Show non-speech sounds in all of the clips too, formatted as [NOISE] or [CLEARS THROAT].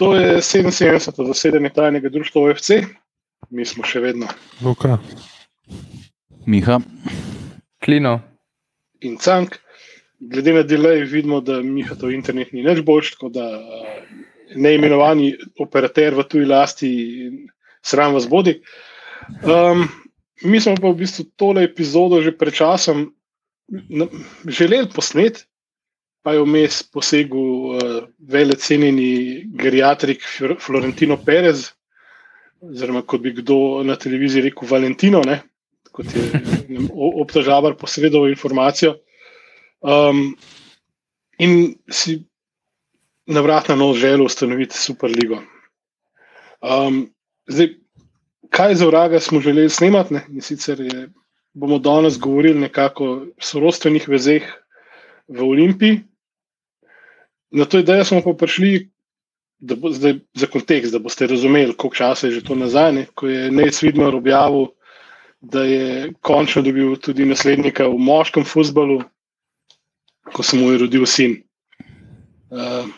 To je 77. zasedanje tajnega društva OFC, mi smo še vedno. Luka. Miha. Klino. In Cank. Glede na delay vidimo, da Miha to internet ni več boljš, tako da neimenovani operater v tuji lasti sram vas bodi. Um, mi smo pa v bistvu tole epizodo že pred časom želeli posneti, pa je vmes posegel uh, velik cenjeni geriatrik Florentino Perez, oziroma kot bi kdo na televiziji rekel Valentino, ne? kot je obtožavar posredoval informacijo. Um, in si na vrat na nos želel ustanoviti Superligo. Um, zdaj, kaj za vraga smo želeli snemati? Ne? In sicer je, bomo danes govorili nekako o sorodstvenih vezeh v Olimpiji. Na to idejo smo pa prišli, da bo, zdaj, za kontekst, da boste razumeli, koliko časa je že to nazaj, ne? ko je Nec Vidmar objavil, da je končno dobil tudi naslednika v moškem futbalu, ko se mu je rodil sin. Uh,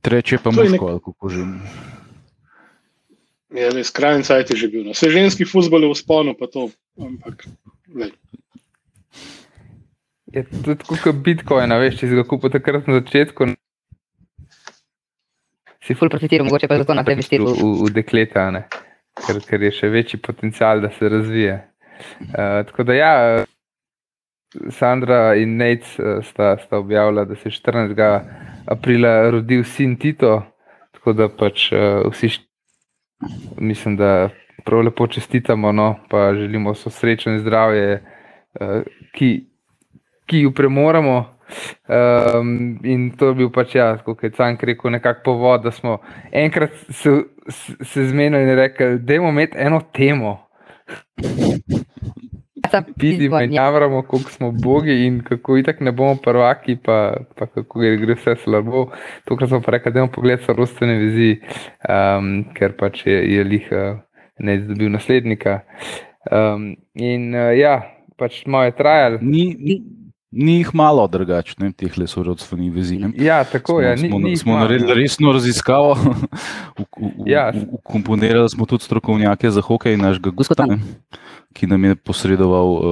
Treče pa moško, nek... kako že. Ja, skrajni cajt je že bil. No. Vse ženski futbol je v sponu, pa to. Ampak, je tudi kot Bitcoin, veš, če si ga kupil takrat na začetku. Si ful profitiral, mogoče pa zato naprej investiral v, v dekleta, ker, ker je še večji potencial, da se razvije. Uh, tako da ja, Sandra in Nec uh, sta, sta objavila, da se je 14. aprila rodil sin Tito, tako da pač uh, vsi mislim, da prav lepo čestitamo, no, pa želimo so srečno in zdravje, uh, ki, ki jo premoramo. Um, in to je bil pač ja, kot je Cank rekel, nekako povod, da smo enkrat se, se, se zmenili in rekli, da imamo imeti eno temo. Vidimo in javramo, koliko smo bogi in kako itak ne bomo prvaki, pa, pa kako gre vse slabo. Tukaj smo pa rekli, da imamo pogled so rostene vizi, um, ker pač je, je lih uh, ne izdobil naslednika. Um, in uh, ja, pač malo je trajalo. Ni, ni, ni jih malo drugačnih, teh le sorodstvenih vezi. Ja, tako je. Ja, smo, ni, smo naredili resno raziskavo, [LAUGHS] ja. ukomponirali smo tudi strokovnjake za hokej našega gospoda ki nam je posredoval uh,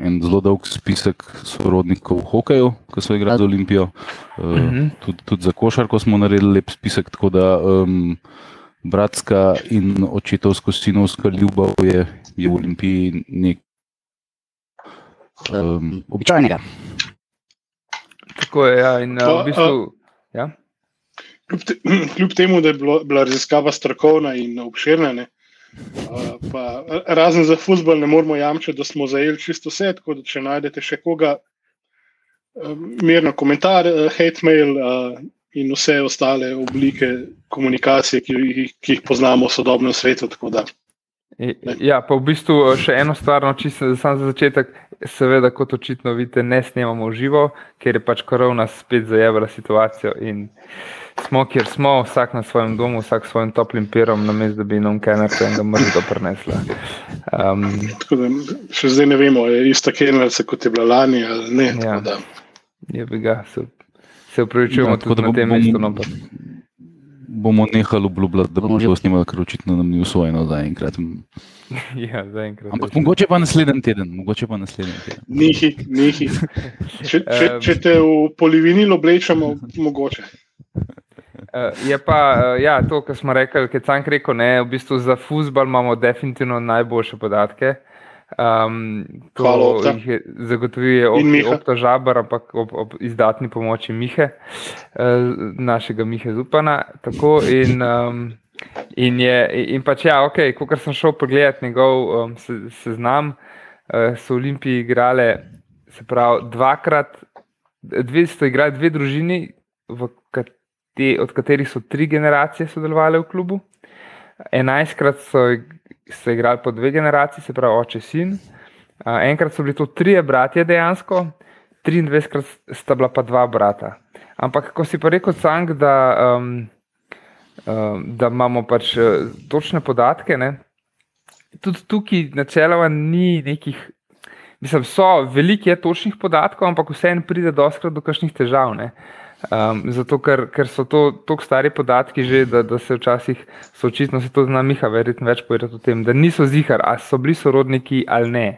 en zelo dolg spisek sorodnikov v hokeju, ki so igrali za Olimpijo. Uh, uh -huh. tudi, tudi za košarko smo naredili lep spisek, tako da um, bratska in očetovsko-sinovska ljubav je, je v Olimpiji nek. Um, Običajnega. Tako je, ja, in uh, v bistvu. Ja? Kljub, te, [CLEARS THROAT] kljub temu, da je bilo, bila raziskava strokovna in obširna, ne, Pa, razen za futbol ne moramo jamčiti, da smo zajeli čisto vse. Tako da, če najdete še koga, mirno komentar, hate mail in vse ostale oblike komunikacije, ki, ki jih poznamo v sodobnem svetu. Ja, pa v bistvu še eno stvar, no, čisto za začetek, seveda, kot očitno vidite, ne snemamo živo, ker je pač korona spet zajela situacijo. In, smo, kjer smo, vsak na svojem domu, vsak s svojim toplim pirom, na mestu, da bi nam kaj naredil in da bi to prenesla. Um, še zdaj ne vemo, je ista kenerica kot je bila lani ali ne. Ja. Je bi ga, se, se upravičujemo ja, tudi na tem mestu. No, bomo nehali obljubljati, da bomo že snimali, ker očitno nam ni usvojeno zaenkrat. [LAUGHS] Ja, zaenkrat. Ampak mogoče pa naslednji teden. Mogoče pa naslednji teden. Nihi, nihi. Če, če, [LAUGHS] če te v polivinilo oblečemo, mogoče. Uh, [LAUGHS] je pa uh, ja, to, kar smo rekli, ki je Cank rekel, ne, v bistvu za futbol imamo definitivno najboljše podatke. Um, to jih zagotovuje Opto Žabar, ampak ob, ob izdatni pomoči Mihe, uh, našega Mihe Zupana. Tako, in, um, in, je, in pač ja, ok, ko sem šel pogledat njegov um, seznam, se uh, so Olimpiji igrali, se pravi, dvakrat, dve so igrali dve družini, v katerih te, od katerih so tri generacije sodelovali v klubu. Enajstkrat so, so igrali po dve generaciji, se pravi oče in sin. Enkrat so bili to tri bratje dejansko, 23krat sta bila pa dva brata. Ampak, ko si pa rekel, Cang, da, um, um, da imamo pač uh, točne podatke, ne? tudi tukaj načeloma ni nekih. Mislim, so veliki je točnih podatkov, ampak vseeno pride doskrat do kakšnih težav. Ne? Um, zato, ker, ker so to tako stari podatki, že, da, da se včasih so očitno se to zna Miha verjetno več povedati o tem, da niso zihar, ali so bili sorodniki ali ne.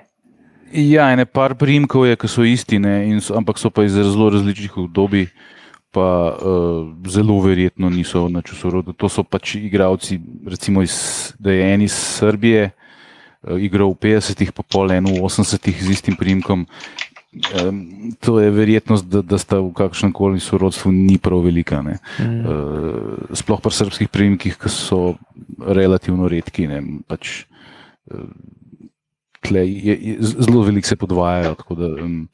Ja, ene par primkov je, ki so isti, so, ampak so pa iz zelo različnih obdobij, pa uh, zelo verjetno niso na čusorodu. To so pač igravci, recimo iz, da je en iz Srbije, uh, igral v 50-ih, pa pol en v 80-ih z istim primkom, to je verjetnost, da, da sta v kakšnem koli sorodstvu ni prav velika. Mm. Uh, sploh pri srpskih prejemkih, ki so relativno redki. Pač, uh, tle, je, je, zelo veliko se podvajajo. Da, um,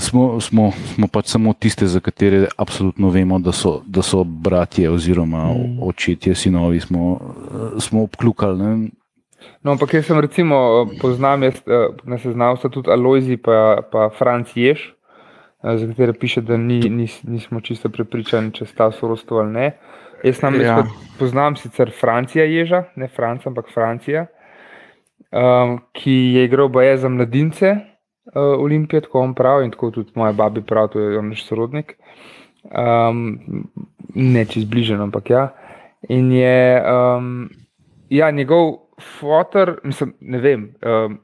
smo, smo, smo pač samo tiste, za katere absolutno vemo, da so, da so bratje oziroma mm. očetje, sinovi, smo, smo obkljukali. No, ampak jaz sem recimo eh, poznam, jaz, eh, na seznamu sta tudi Aloizi pa, pa Franc Jež, eh, za katere piše, da ni, nis, nismo čisto prepričani, če sta sorodstvo ali ne. Jaz nam ja. poznam sicer Francija Ježa, ne Franca, ampak Francija, um, ki je igral boje za mladince uh, Olimpije, tako on pravi in tako tudi moja babi pravi, to je on naš sorodnik. Um, ne čez bližje, ampak ja. In je um, ja, njegov fotor, mislim, ne vem. Um,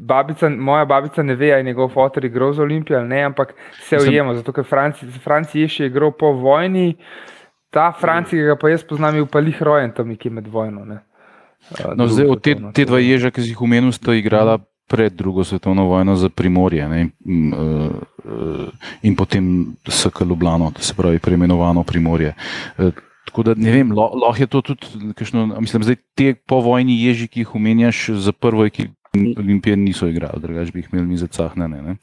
babica, moja babica ne ve, ali je njegov fotor igral za Olimpijo ali ne, ampak se ujema, zato ker Franci je še igral po vojni, ta Franci, ki ga pa jaz poznam, je upalih rojen tam nekje med vojno. Ne. Uh, no, zdaj, te, te dva ježa, ki si jih omenil, sta igrala pred drugo svetovno vojno za Primorje ne, in, uh, uh, in potem SK Ljubljano, se pravi preimenovano Primorje. Uh, Tako da ne vem, lahko je to tudi, kakšno, mislim, zdaj te povojni ježi, ki jih omenjaš, za prvo ekipo Olimpije niso igrali, drugače bi jih imeli mi za cahnene.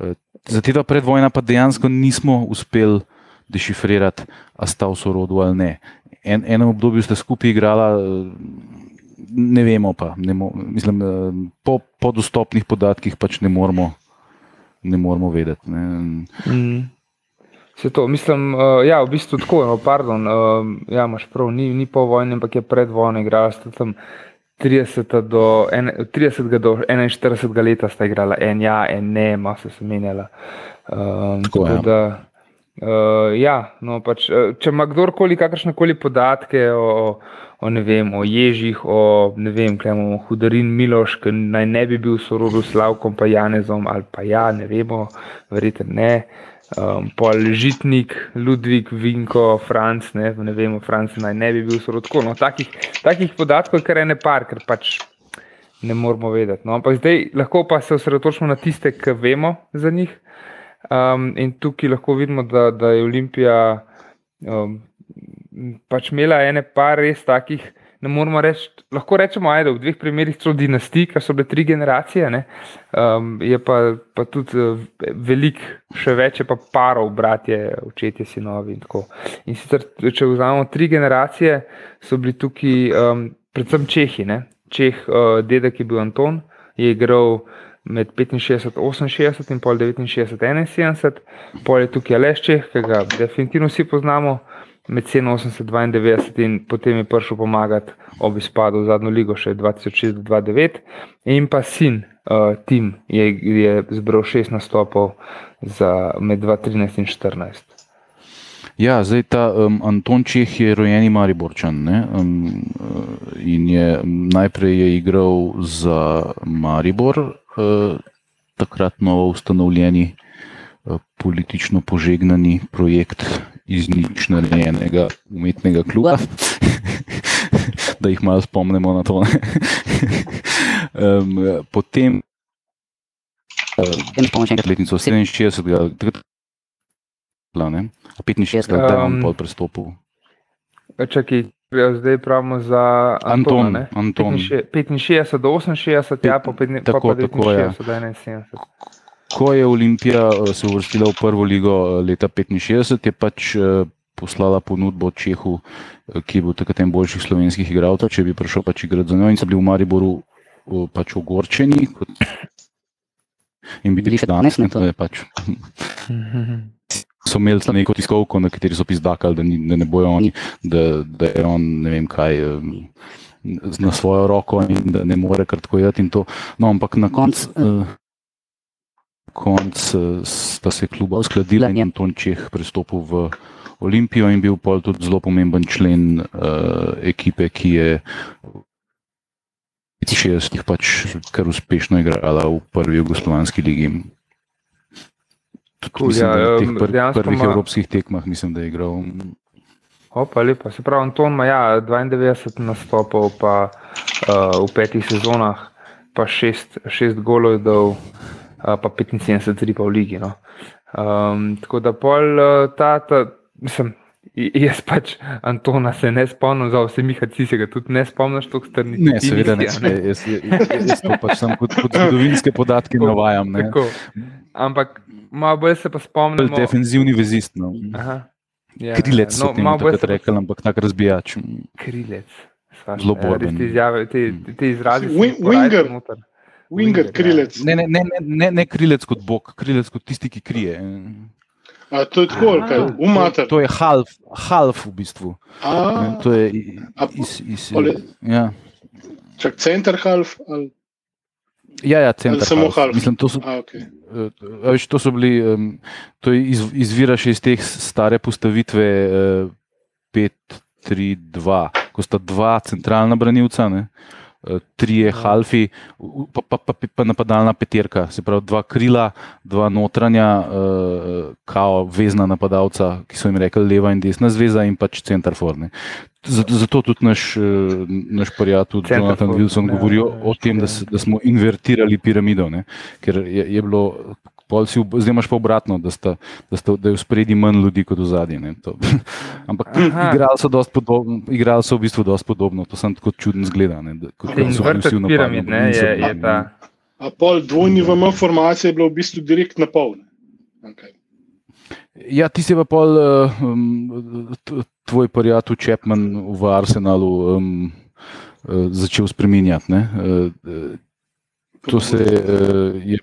Eh, za te dva predvojna pa dejansko nismo uspeli dešifrirati, a sta v sorodu ali ne. En, enem obdobju ste skupaj igrala, ne vemo pa, ne mo, mislim, eh, po, po dostopnih podatkih pač ne moramo, ne moramo vedeti. Ne. Mm. Se to, mislim, uh, ja, v bistvu tako, no, pardon, uh, ja, imaš prav, ni, ni po vojni, ampak je pred vojno igrala, sta tam 30 do, en, 30 do 41 leta sta igrala, en ja, en ne, ima se menjala. Um, tako, tako ja. da, uh, ja, no, pač, če ima kdorkoli kakršne koli podatke o, o, ne vem, o ježih, o, ne vem, kaj imamo, hudarin Miloš, ki naj ne bi bil sorodu Slavkom, pa Janezom, ali pa ja, ne vemo, verjete ne um, pol Žitnik, Ludvik, Vinko, Franc, ne, ne vemo, Franc naj ne bi bil sorodko. No, takih, takih podatkov je kar ene par, ker pač ne moramo vedeti. No, ampak zdaj lahko pa se osredotočimo na tiste, ki vemo za njih. Um, in tukaj lahko vidimo, da, da je Olimpija um, pač imela ene par res takih ne moramo reči, lahko rečemo, da v dveh primerih so dinastije, ki so bile tri generacije, um, je pa, pa tudi uh, velik, še več je pa parov, bratje, očetje, sinovi. In, in sicer, če vzamemo tri generacije, so bili tukaj um, predvsem Čehi. Ne? Čeh, uh, dedek je bil Anton, je igral. Med 65, 68 in 69, 71, pol je tukaj Aleš Čeh, ki ga definitivno vsi poznamo, med 87 in 92 in potem je prišel pomagati ob izpadu v zadnjo ligo še 2006-2009 in pa sin uh, Tim je, je zbral šest nastopov za med 2013 in 2014. Ja, zdaj ta um, Anton Čeh je rojeni Mariborčan um, in je najprej je igral za Maribor, uh, takrat novo ustanovljeni uh, politično požegnani projekt iz nič narejenega umetnega kluba, [LAUGHS] da jih malo spomnimo na to. um, potem, če uh, letnico 67, takrat, 65, da je on pod prestopom. Čakaj, zdaj pravimo za Anton. Anton. 65 do 68, ja, pa 65 do 71 ko je Olimpija eh, se uvrstila v prvo ligo eh, leta 65, je pač eh, poslala ponudbo Čehu, ki je bil takrat en boljših slovenskih igralcev, če bi prišel pač igrati za njo in so bili v Mariboru pač ogorčeni. In bili še danes, ne, to je pač. So imeli tam neko tiskovko, na kateri so pizdakali, da, ni, da ne bojo oni, da, da je on ne vem kaj na svojo roko in da ne more kar tako jeti. No, ampak na koncu. Uh, koncu sta se kluba uskladila in Anton Čeh pristopil v Olimpijo in bil pol tudi zelo pomemben člen uh, ekipe, ki je v 60-ih pač kar uspešno igrala v prvi jugoslovanski ligi. Tudi, mislim, ja, v teh pr prvih ma... evropskih tekmah mislim, da je igral. Opa, lepa. Se pravi, Anton ima ja, 92 nastopov, pa uh, v petih sezonah, pa šest, šest golov dol, uh, pa 75 ripov v ligi. No. Um, tako da pol uh, ta, ta mislim, jaz pač Antona se ne spomnim, za vse Miha, ti se ga tudi ne spomniš, to ste ni. Ne, seveda ne, ne. Jaz, jaz, jaz, jaz to pač sem kot, kot zgodovinske podatke navajam. Ampak malo bolj se pa spomnim. Defenzivni vezist. No. Aha. Ja, krilec, no, malo bolj se rekel, ampak tak razbijač. Krilec. Zelo bolj. Te, izjave, te, te izrazi. Winger. Winger, krilec. Ne, ne, ne, ne, ne krilec kot bog, krilec kot tisti, ki krije. A, to je tako, kaj umate. To je half, half v bistvu. A, to je iz. iz ja. Čak center half? Ali? Ja, ja, center. Samo half. Mislim, to so. A, okay. Veš, to so bili, um, to iz, izvira še iz te stare postavitve uh, 5-3-2, ko sta dva centralna branilca, ne, uh, tri je halfi, pa, pa, pa, pa napadalna peterka, se pravi dva krila, dva notranja, uh, kao vezna napadalca, ki so jim rekli leva in desna zveza in pač center forne. Zato, zato tudi naš, naš prijatelj Jonathan Wilson govori o tem, da, da smo invertirali piramido, ne? ker je, je bilo. Si, zdaj imaš pa obratno, da, sta, da, sta, da je v spredi manj ljudi kot v zadnji. [LAUGHS] Ampak igrali so, podobno, igrali so v bistvu dosti podobno, to sem tako čuden zgleda. Vrtek piramid, ne, je, je ta. A pol dvojni VM formacije je bilo v bistvu direkt na pol. Okay. Ja, ti si pa pol um, tvoj prijatelj Čepman v Arsenalu um, uh, začel spremenjati. Uh, to se je.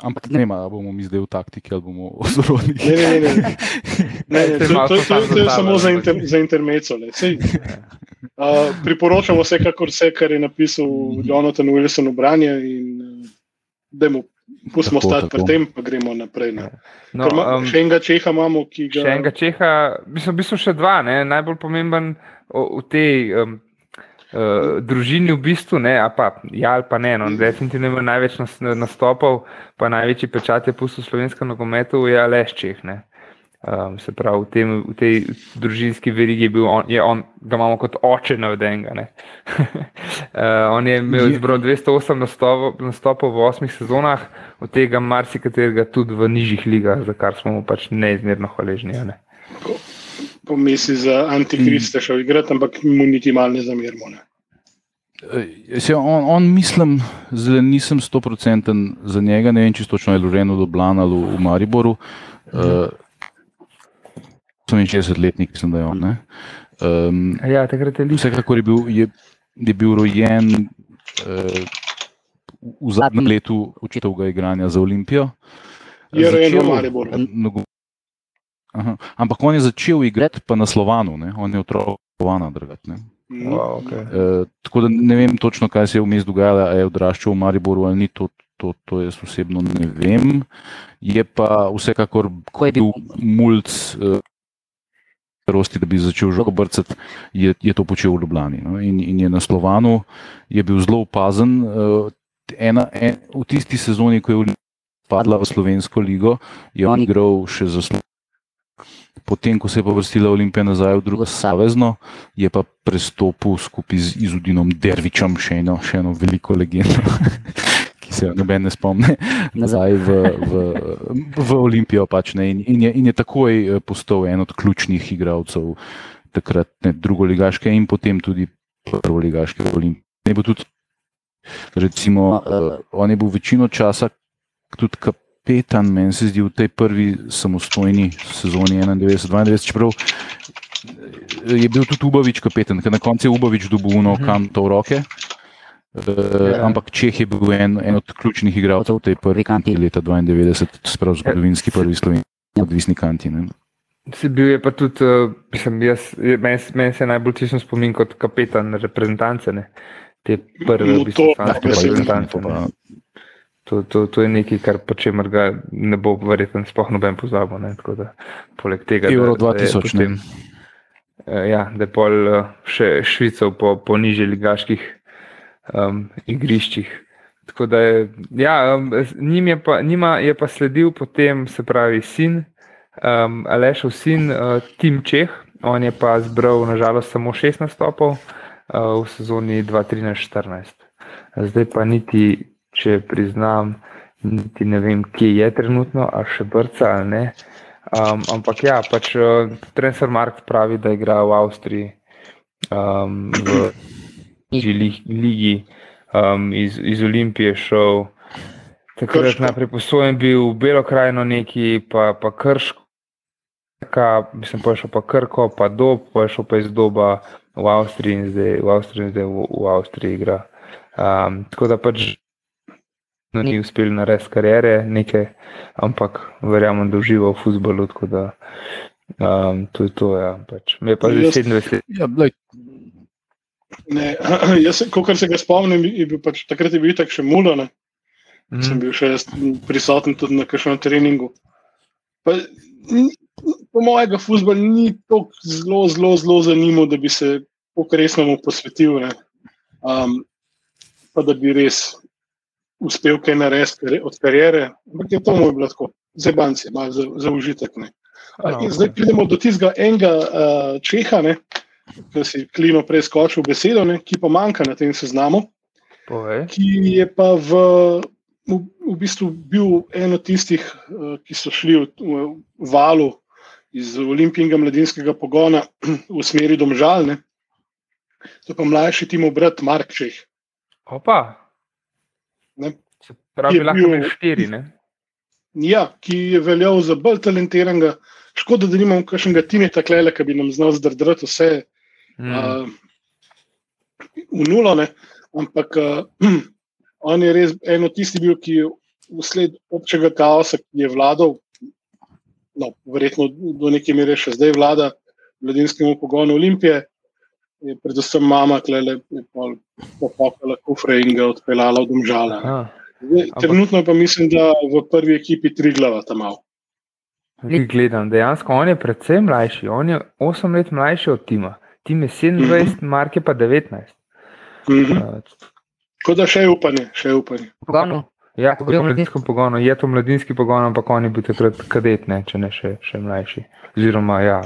Ampak ne, ali bomo mi zdaj v taktiki ali bomo v zorodni. Ne, ne, ne. ne. [LAUGHS] ne, ne to, to, to, to je samo za, inter, za intermeco. Uh, priporočamo vsekakor vse, kar je napisal Jonathan Wilson v branje in da mu Pustimo stati pri tem, pa gremo naprej. No. No, um, še enega čeha imamo, ki ga. Še enega čeha, mislim, v bistvu še dva, ne? najbolj pomemben v tej um, uh, družini, v bistvu, ne, a pa ja, ali pa ne. No, definitivno ima največ nastopov, pa največji pečat je pustil slovenskemu nogometu, je Aleš Čeh. Ne? Um, se pravi, v, tem, v tej družinski verigi je bil on, je on ga imamo kot oče navedenega. uh, [LAUGHS] on je imel zbral 208 nastopov, nastopov v osmih sezonah, od tega marsikaterega tudi v nižjih ligah, za kar smo mu pač neizmerno hvaležni. Ne? Po misli za antikriste šel igrati, ampak mu niti malo ne zamirmo. Ne? Se, on, on, mislim, da nisem stoprocenten za njega, ne vem, če točno je Loreno Doblan ali v Mariboru. Uh, 68-letnik, sem da je on. Um, ja, takrat je bil. Vsekakor je bil, je, je bil rojen uh, v zadnjem letu očetovega igranja za Olimpijo. Je rojen v Mariboru. Ampak on je začel igrati pa na Slovanu, ne? on je otrok Slovana drgati. Wow, okay. uh, tako da ne vem točno, kaj se je vmes dogajalo, ali je odraščal v Mariboru ali ni, to, to, to jaz osebno ne vem. Je pa vsekakor, ko je bil mulj. Uh, starosti, da bi začel žogo brcati, je, je to počel v Ljubljani. No? In, in je na Slovanu je bil zelo opazen. Uh, ena, en, v tisti sezoni, ko je padla v Slovensko ligo, je on igral še za Slovenijo. Potem, ko se je pa vrstila Olimpija nazaj v drugo savezno, je pa prestopil skupaj z Izudinom Dervičem, še eno, še eno veliko legendo. [LAUGHS] se noben ne spomne, [LAUGHS] nazaj v, v, v Olimpijo. Pač, in, in, je, in je takoj eh, postal en od ključnih igralcev takrat, ne, drugoligaške in potem tudi prvoligaške Olimpije. Recimo, uh, on je bil večino časa tudi kapetan, meni se zdi, v tej prvi samostojni sezoni 91-92, čeprav eh, je bil tudi Ubavič kapetan, ker na koncu je Ubavič dobil uno mhm. kam to v roke. Uh, ampak Čeh je bil en, en od ključnih igralcev v tej prvi kanti leta 92, spravo zgodovinski prvi slovenski odvisni kanti. Ne. Si bil je pa tudi, uh, mislim, jaz, meni, meni se najbolj tišno spomin kot kapetan reprezentance, ne. te prve no, reprezentance. To, to, to je nekaj, kar pa če ga ne bo verjetno sploh noben pozabil. Poleg tega, Euro da, 2000. Da je, potem, uh, ja, da je pol uh, še Švico po, po nižjih ligaških um, igriščih. Tako da je, ja, njim je pa, njima je pa sledil potem, se pravi, sin, um, Alešov sin, uh, Tim Čeh. On je pa zbral, nažalost, samo 16 stopov uh, v sezoni 2013-2014. Zdaj pa niti če priznam, niti ne vem, kje je trenutno, a še brca ali ne. Um, ampak ja, pač uh, Transfer Markt pravi, da igra v Avstriji um, v ligi, um, iz, iz Olimpije šel. Takrat najprej posojen bil v Belokrajino neki, pa, pa Krško, mislim, pa je šel pa Krko, pa Dob, pa šel pa iz Doba v Avstriji in zdaj v Avstriji, zdaj v, v Avstriji igra. Um, tako da pač no, ni uspel narediti karijere, nekaj, ampak verjamem, da uživa v futbolu. Da, um, to je to, ja. Pač. Me pa že 27 let. Ja, Ne, [CLEARS THROAT] jaz, kot se ga spomnim, je bil pač, takrat je bil tako še mulo. Mm. Sem bil še prisoten tudi na kakšnem treningu. Pa, po mojega futbola ni tako zelo, zelo, zelo zanimivo, da bi se pokresno posvetil. Um, pa da bi res uspel kaj narediti od karijere. Ampak je to moj bilo tako, za banke, za, za užitek. No, zdaj pridemo do tistega enega uh, čeha, ne, ki si klino preskočil besedo, ne, ki pa manjka na tem seznamu. Povej. Ki je pa v, v, v bistvu bil en od tistih, uh, ki so šli v, v valu iz olimpijskega mladinskega pogona [CLEARS THROAT] v smeri domžalne. To pa mlajši Timo Brat, Mark Čeh. Opa. Ne? Pravi, da lahko bil štiri. Ne? Ja, ki je veljal za bolj talentiranega. Škoda, da nimamo kakšnega timeta klele, ki bi nam znal zdrdrati vse mm. uh, v nulo. Ne? Ampak uh, [CLEARS THROAT] on je res eno tisti bil, ki je vsled občega kaosa, ki je vladal, no, verjetno do neke mere še zdaj vlada mladinskemu pogonu Olimpije je predvsem mama, ki je popokala kufre in ga odpeljala v domžale. Trenutno pa mislim, da v prvi ekipi tri glava tam malo. Gledam, dejansko on je predvsem mlajši, on je 8 let mlajši od Tima. Tim je 27, mm -hmm. Mark je pa 19. Mm -hmm. uh, Tako da še je upanje, še je upanje. Pogonu. Ja, kot v mladinskem pogonu, je to mladinski pogon, ampak oni bi takrat kadet, ne, če ne še, še mlajši. Oziroma, ja,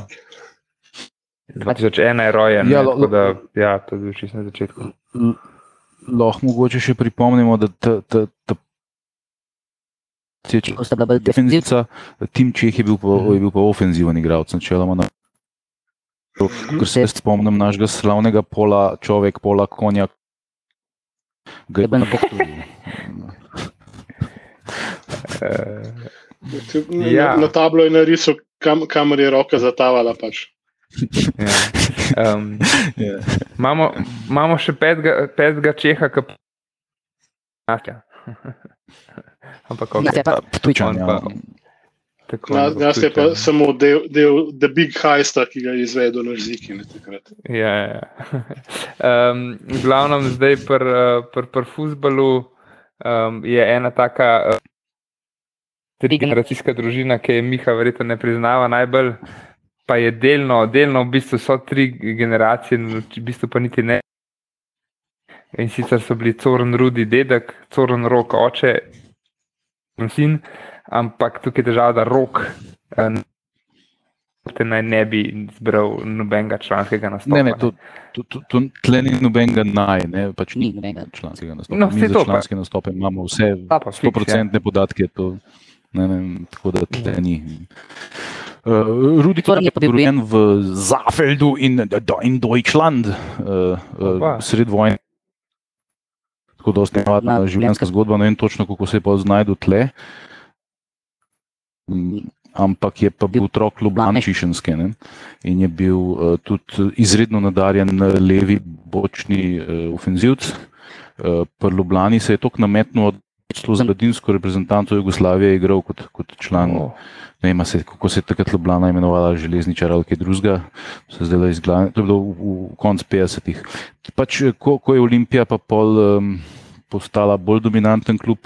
2001 je rojen, ja, tako da ja, to je bil čisto na začetku. Lahko mogoče še pripomnimo, da ta, ta, ste bili defenzivci, Tim Čeh je bil pa, je bil pa ofenziven igralec, načeloma. Na, ker se spomnim našega slavnega pola, človek, pola konja, ki je bil na boku. Ja. Na tablo je narisal, kam, kamor je roka zatavala. Pač. Ja. Um, yeah. imamo, imamo še petega, petega čeha, ki pa je. Ampak kako je to pričano? Jaz je pa samo del, del The Big Heist, ki ga je izvedel na Ziki. Ja, ja. Um, glavnem, zdaj pri pr, pr futbalu um, je ena taka uh, trigeneracijska družina, ki je Miha verjetno ne priznava najbolj pa je delno, delno v bistvu so tri generacije, v bistvu pa niti ne. In sicer so bili Coren Rudi, dedek, Coren Rok, oče in sin, ampak tukaj je težava, da Rok eh, naj ne bi zbral nobenega članskega nastopa. Ne, ne, to, to, to, to tle ni nobenega naj, ne, pač ni nobenega članskega nastopa. No, Mi za članske nastope imamo vse 100% ja. podatke, to, ne, ne, tako da tle ni. Uh, Rudi Klar je rojen v Zafeldu in, in Deutschland, uh, uh, sred vojne. Tako da je navadna življenjska zgodba, ne vem točno, kako se je pa znašel tle. Mm, ampak je pa bil otrok Ljubljana Čišenske ne? in je bil uh, tudi izredno nadarjen levi bočni uh, ofenzivc. Uh, Pri Ljubljani se je tok nametnil od za mladinsko reprezentanco Jugoslavije igral kot, kot član. Oh. Ne vem, se, kako se je takrat Ljubljana imenovala, železničar ali kaj drugega. To je bilo v, v koncu 50-ih. Pač, ko, ko je Olimpija pa pol um, postala bolj dominanten klub,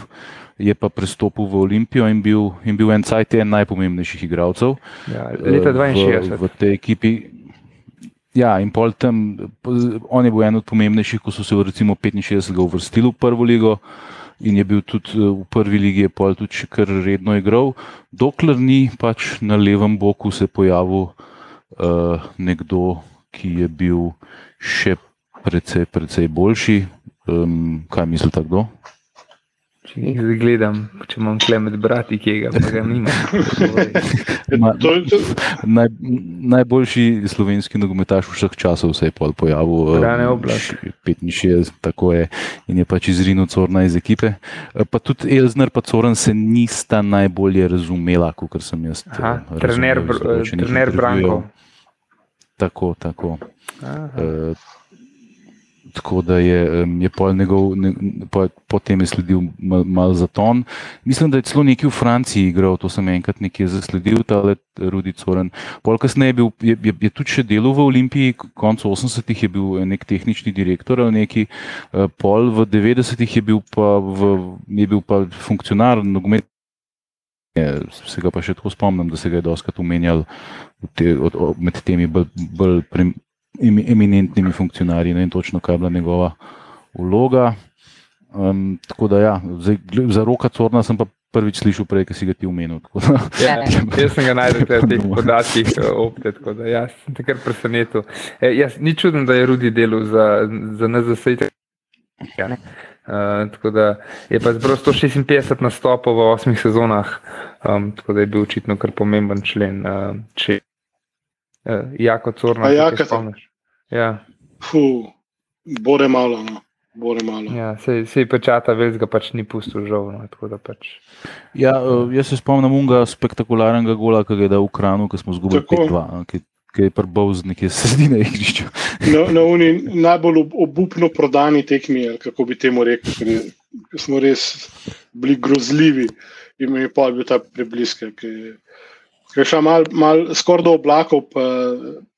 je pa pristopil v Olimpijo in bil, in bil en cajt en najpomembnejših igralcev. Ja, leta 62. V, v tej ekipi. Ja, in pol tam, on je bil en od pomembnejših, ko so se recimo 65 uvrstili v prvo ligo in je bil tudi eh, v prvi ligi, pol tudi še kar redno igral, dokler ni pač na levem boku se pojavil uh, nekdo, ki je bil še precej, precej boljši. Um, kaj misli ta kdo? Če jih gledam, če imam klemet brati, ki ga pa nima. [LAUGHS] Naj, najboljši slovenski nogometaš vseh časov se je pojavil. Rane oblast. 65, tako je. In je pač izrinil Corna iz ekipe. Pa tudi Elzner in Coren se nista najbolje razumela, kot sem jaz. Aha, trener, trener Branko. Tako, tako. Uh, tako da je, je pol njegov, ne, po, potem je sledil mal, mal za ton. Mislim, da je celo nekaj v Franciji igral, to sem enkrat nekje zasledil, ta let Rudi Coren. Pol kasneje je, bil, je, je, je tudi še delal v Olimpiji, konec 80-ih je bil nek tehnični direktor ali neki, eh, pol v 90-ih je bil pa, v, je bil pa funkcionar nogomet. Se ga pa še tako spomnim, da se ga je doskrat umenjal te, od, od, med temi bolj, bolj eminentnimi funkcionarji, ne vem točno, kaj je bila njegova vloga. Um, tako da, ja, zdaj, za roka Corna sem pa prvič slišal, prej, ki si ga ti umenil. [LAUGHS] Ja, jaz sem ga najdel v teh [LAUGHS] podatkih, eh, opet, tako da ja, sem te kar presenetil. E, jaz, ni čudno, da je Rudi delal za, za NZS. Ja, uh, tako da je pa zbral 156 nastopov v osmih sezonah, um, tako da je bil očitno kar pomemben člen. Uh, če, uh, jako Corna, ja, kaj spomniš? Ja. Fuh, bore malo. No. Bore malo. Ja, se, se je pečata, veš, ga pač ni pustil žal. No, pač. Ja, uh, jaz se spomnim unga spektakularnega gola, ki ga je dal v kranu, ko smo zgubili 5-2, no, ki, ki je prbal z neke [LAUGHS] sredine igrišča. Na, na uni najbolj obupno prodani tekmi, kako bi temu rekel, ker smo res bili grozljivi in mi je pa bil ta prebliske. Ker je šel mal, mal skoraj do oblakov, pa,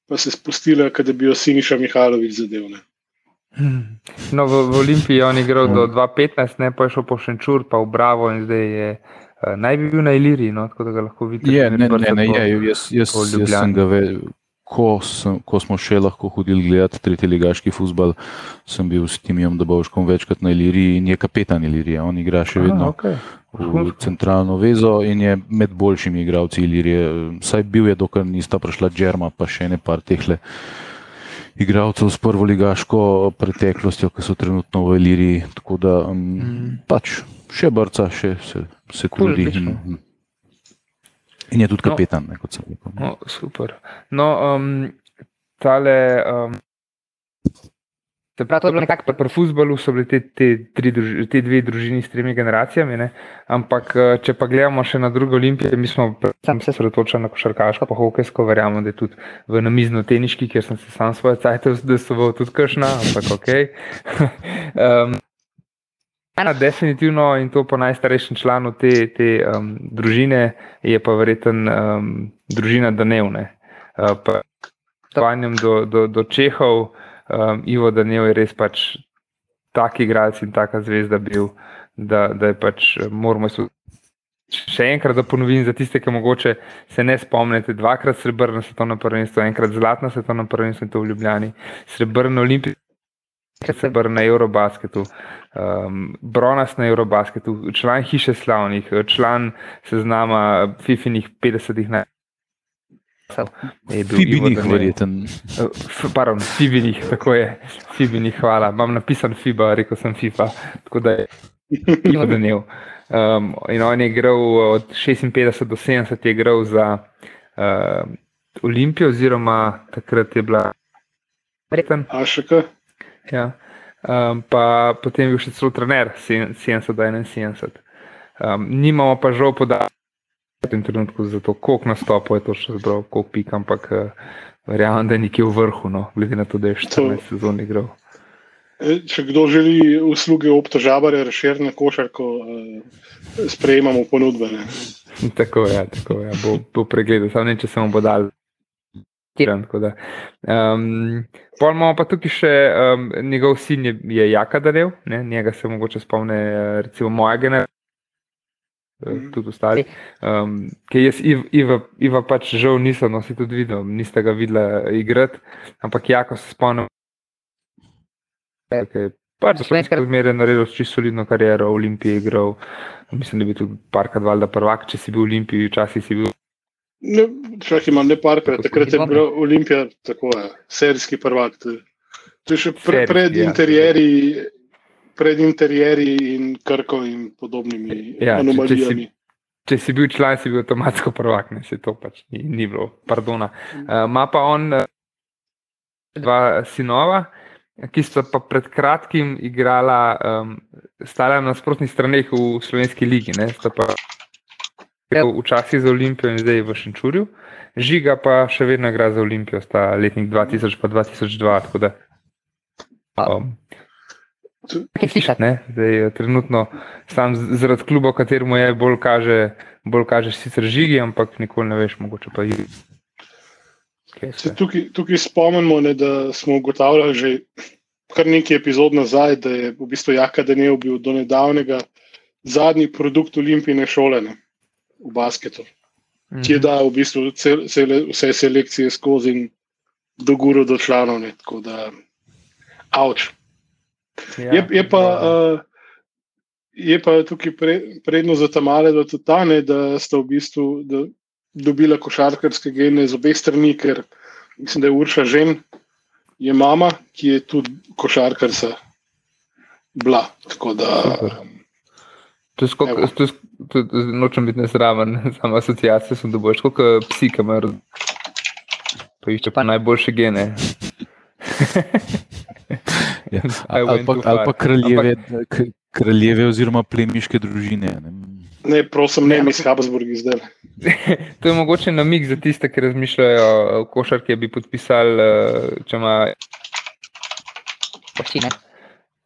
pa se spustila, da bi jo Siniša Mihajlovič zadev. Ne. Hmm. No, v, v Olimpiji je on igral do 2015, ne pa je šel po Šenčur, pa v Bravo in zdaj je. Uh, naj bi bil na Iliriji, no, tako da ga lahko vidite. Je, ne, ne, ne, je, jaz, jaz, jaz sem ga vedel. Ko, sem, ko smo še lahko hodili gledati tretji ligaški futbol, sem bil s Timijem Dobovškom večkrat na Iliriji in je kapetan Ilirije. On igra še vedno Aha, okay. v centralno vezo in je med boljšimi igralci Ilirije. Saj bil je, dokler nista prišla Džerma, pa še ne par tehle igralcev s prvo ligaško preteklostjo, ki so trenutno v Iliriji. Tako da um, mm. pač še brca, še se, se trudi. In, in je tudi no. kapetan, no, ne, kot sem rekel. No, super. No, um, tale. Um, Se pravi, to je bilo nekako pri futbolu, so bili te, te, druži, te dve družini s tremi generacijami. Ne? Ampak, eh, če pa gledamo še na druge olimpije, mi smo se sredotočili na košarkaško, pa hokejsko, verjamem, da je tudi v namizno-teniški, kjer sem se sam svoje cajtov zdesoval, tudi kršna, ampak ok. [LAUGHS] um, ena, definitivno, in to po najstarejšem članu te, te um, družine, je pa verjeten um, družina Danevne. Uh, pa, do, do, do Čehov um, Ivo Daniel je res pač tak igralec in taka zvezda bil, da, da je pač moramo se. Še enkrat, da ponovim za tiste, ki mogoče se ne spomnite, dvakrat srebrno svetovno prvenstvo, enkrat zlatno svetovno prvenstvo in to v Ljubljani, srebrno olimpijsko, srebrno na Eurobasketu, um, bronas na Eurobasketu, član hiše slavnih, član seznama FIFInih 50-ih najbolj. Fibinih, verjeten. Pardon, Fibinih, tako je. Fibinih, hvala. Imam napisan FIBA, rekel sem FIFA. Tako da je bilo dnev. Um, in on je igral od 56 do 70, je igral za uh, Olimpijo, oziroma takrat je bila Reken. Ašaka. Ja. Um, pa potem je bil še celo trener, 70 do 71. Um, nimamo pa žal podatkov v tem trenutku za to, koliko nastopov je to še zbral, koliko pik, ampak uh, verjamem, da je nekje v vrhu, no, glede na to, da je 14 sezon igral. E, če kdo želi usluge obtožavanja, razširjene košarko, uh, sprejemamo ponudbe. Ne? Tako je, ja, tako je, ja, bo, bo pregledal, samo ne, če se mu bo dal. Um, Pol imamo pa tukaj še um, njegov sin, je, je Jaka Darev, ne? njega se mogoče spomne, recimo moja generacija mm. tudi ostali. Um, jaz, Iva, Iva pač žal nisem, no si tudi videl, niste ga videli igrati, ampak jako se spomnim. Okay. Pač Slovenski razmer je naredil čisto solidno kariero, v Olimpiji igral. Mislim, da bi tudi parkrat valjda prvak, če si bil v Olimpiji, včasih si bil. Ne, čak imam ne parkrat, takrat je bil Olimpija, tako je, serijski prvak. To je še pre, pred ja, interjeri. Pred interjeri in krko in podobnimi ja, anomalijami. Če, če, si, če si bil član, si bil avtomatsko prvak, ne se to pač ni, ni bilo, pardona. Uh, ma pa on uh, dva sinova, ki sta pa pred kratkim igrala, um, stala na nasprotnih straneh v slovenski ligi. Ne, sta pa ja. včasih za Olimpijo in zdaj v Šenčurju. Žiga pa še vedno igra za Olimpijo, sta letnik 2000 pa 2002. Um, Kaj slišati? Zdaj, trenutno sam zaradi kluba, kateremu je bolj kaže, bolj kaže sicer žigi, ampak nikoli ne veš, mogoče pa jih. Tukaj, tukaj spomnimo, ne, da smo ugotavljali že kar nekaj epizod nazaj, da je v bistvu Jaka Denev bil do nedavnega zadnji produkt olimpijske šole ne, v basketu, mm ki je mhm. dal v bistvu cel, cele, vse selekcije skozi in do guru do članov. Ne, tako da, avč. Ja, je, je, pa, uh, je pa tukaj pre, prednost za ta male, da, tane, da sta v bistvu da, dobila košarkarske gene z obeh strani, ker mislim, da je Urša žen, je mama, ki je tudi košarkarsa bila. Nočem biti nesramen, [LAUGHS] samo asociacije sem dobil, kot psi, ki imajo najboljše gene. [LAUGHS] Ja. [LAUGHS] Ali pa, ali pa kraljeve, kraljeve oziroma plemiške družine. Ne, ne prosim, ne, mi smo Habsburgi zdaj. to je mogoče namig za tiste, ki razmišljajo o košarki, bi podpisali, eh, če ima. Počine.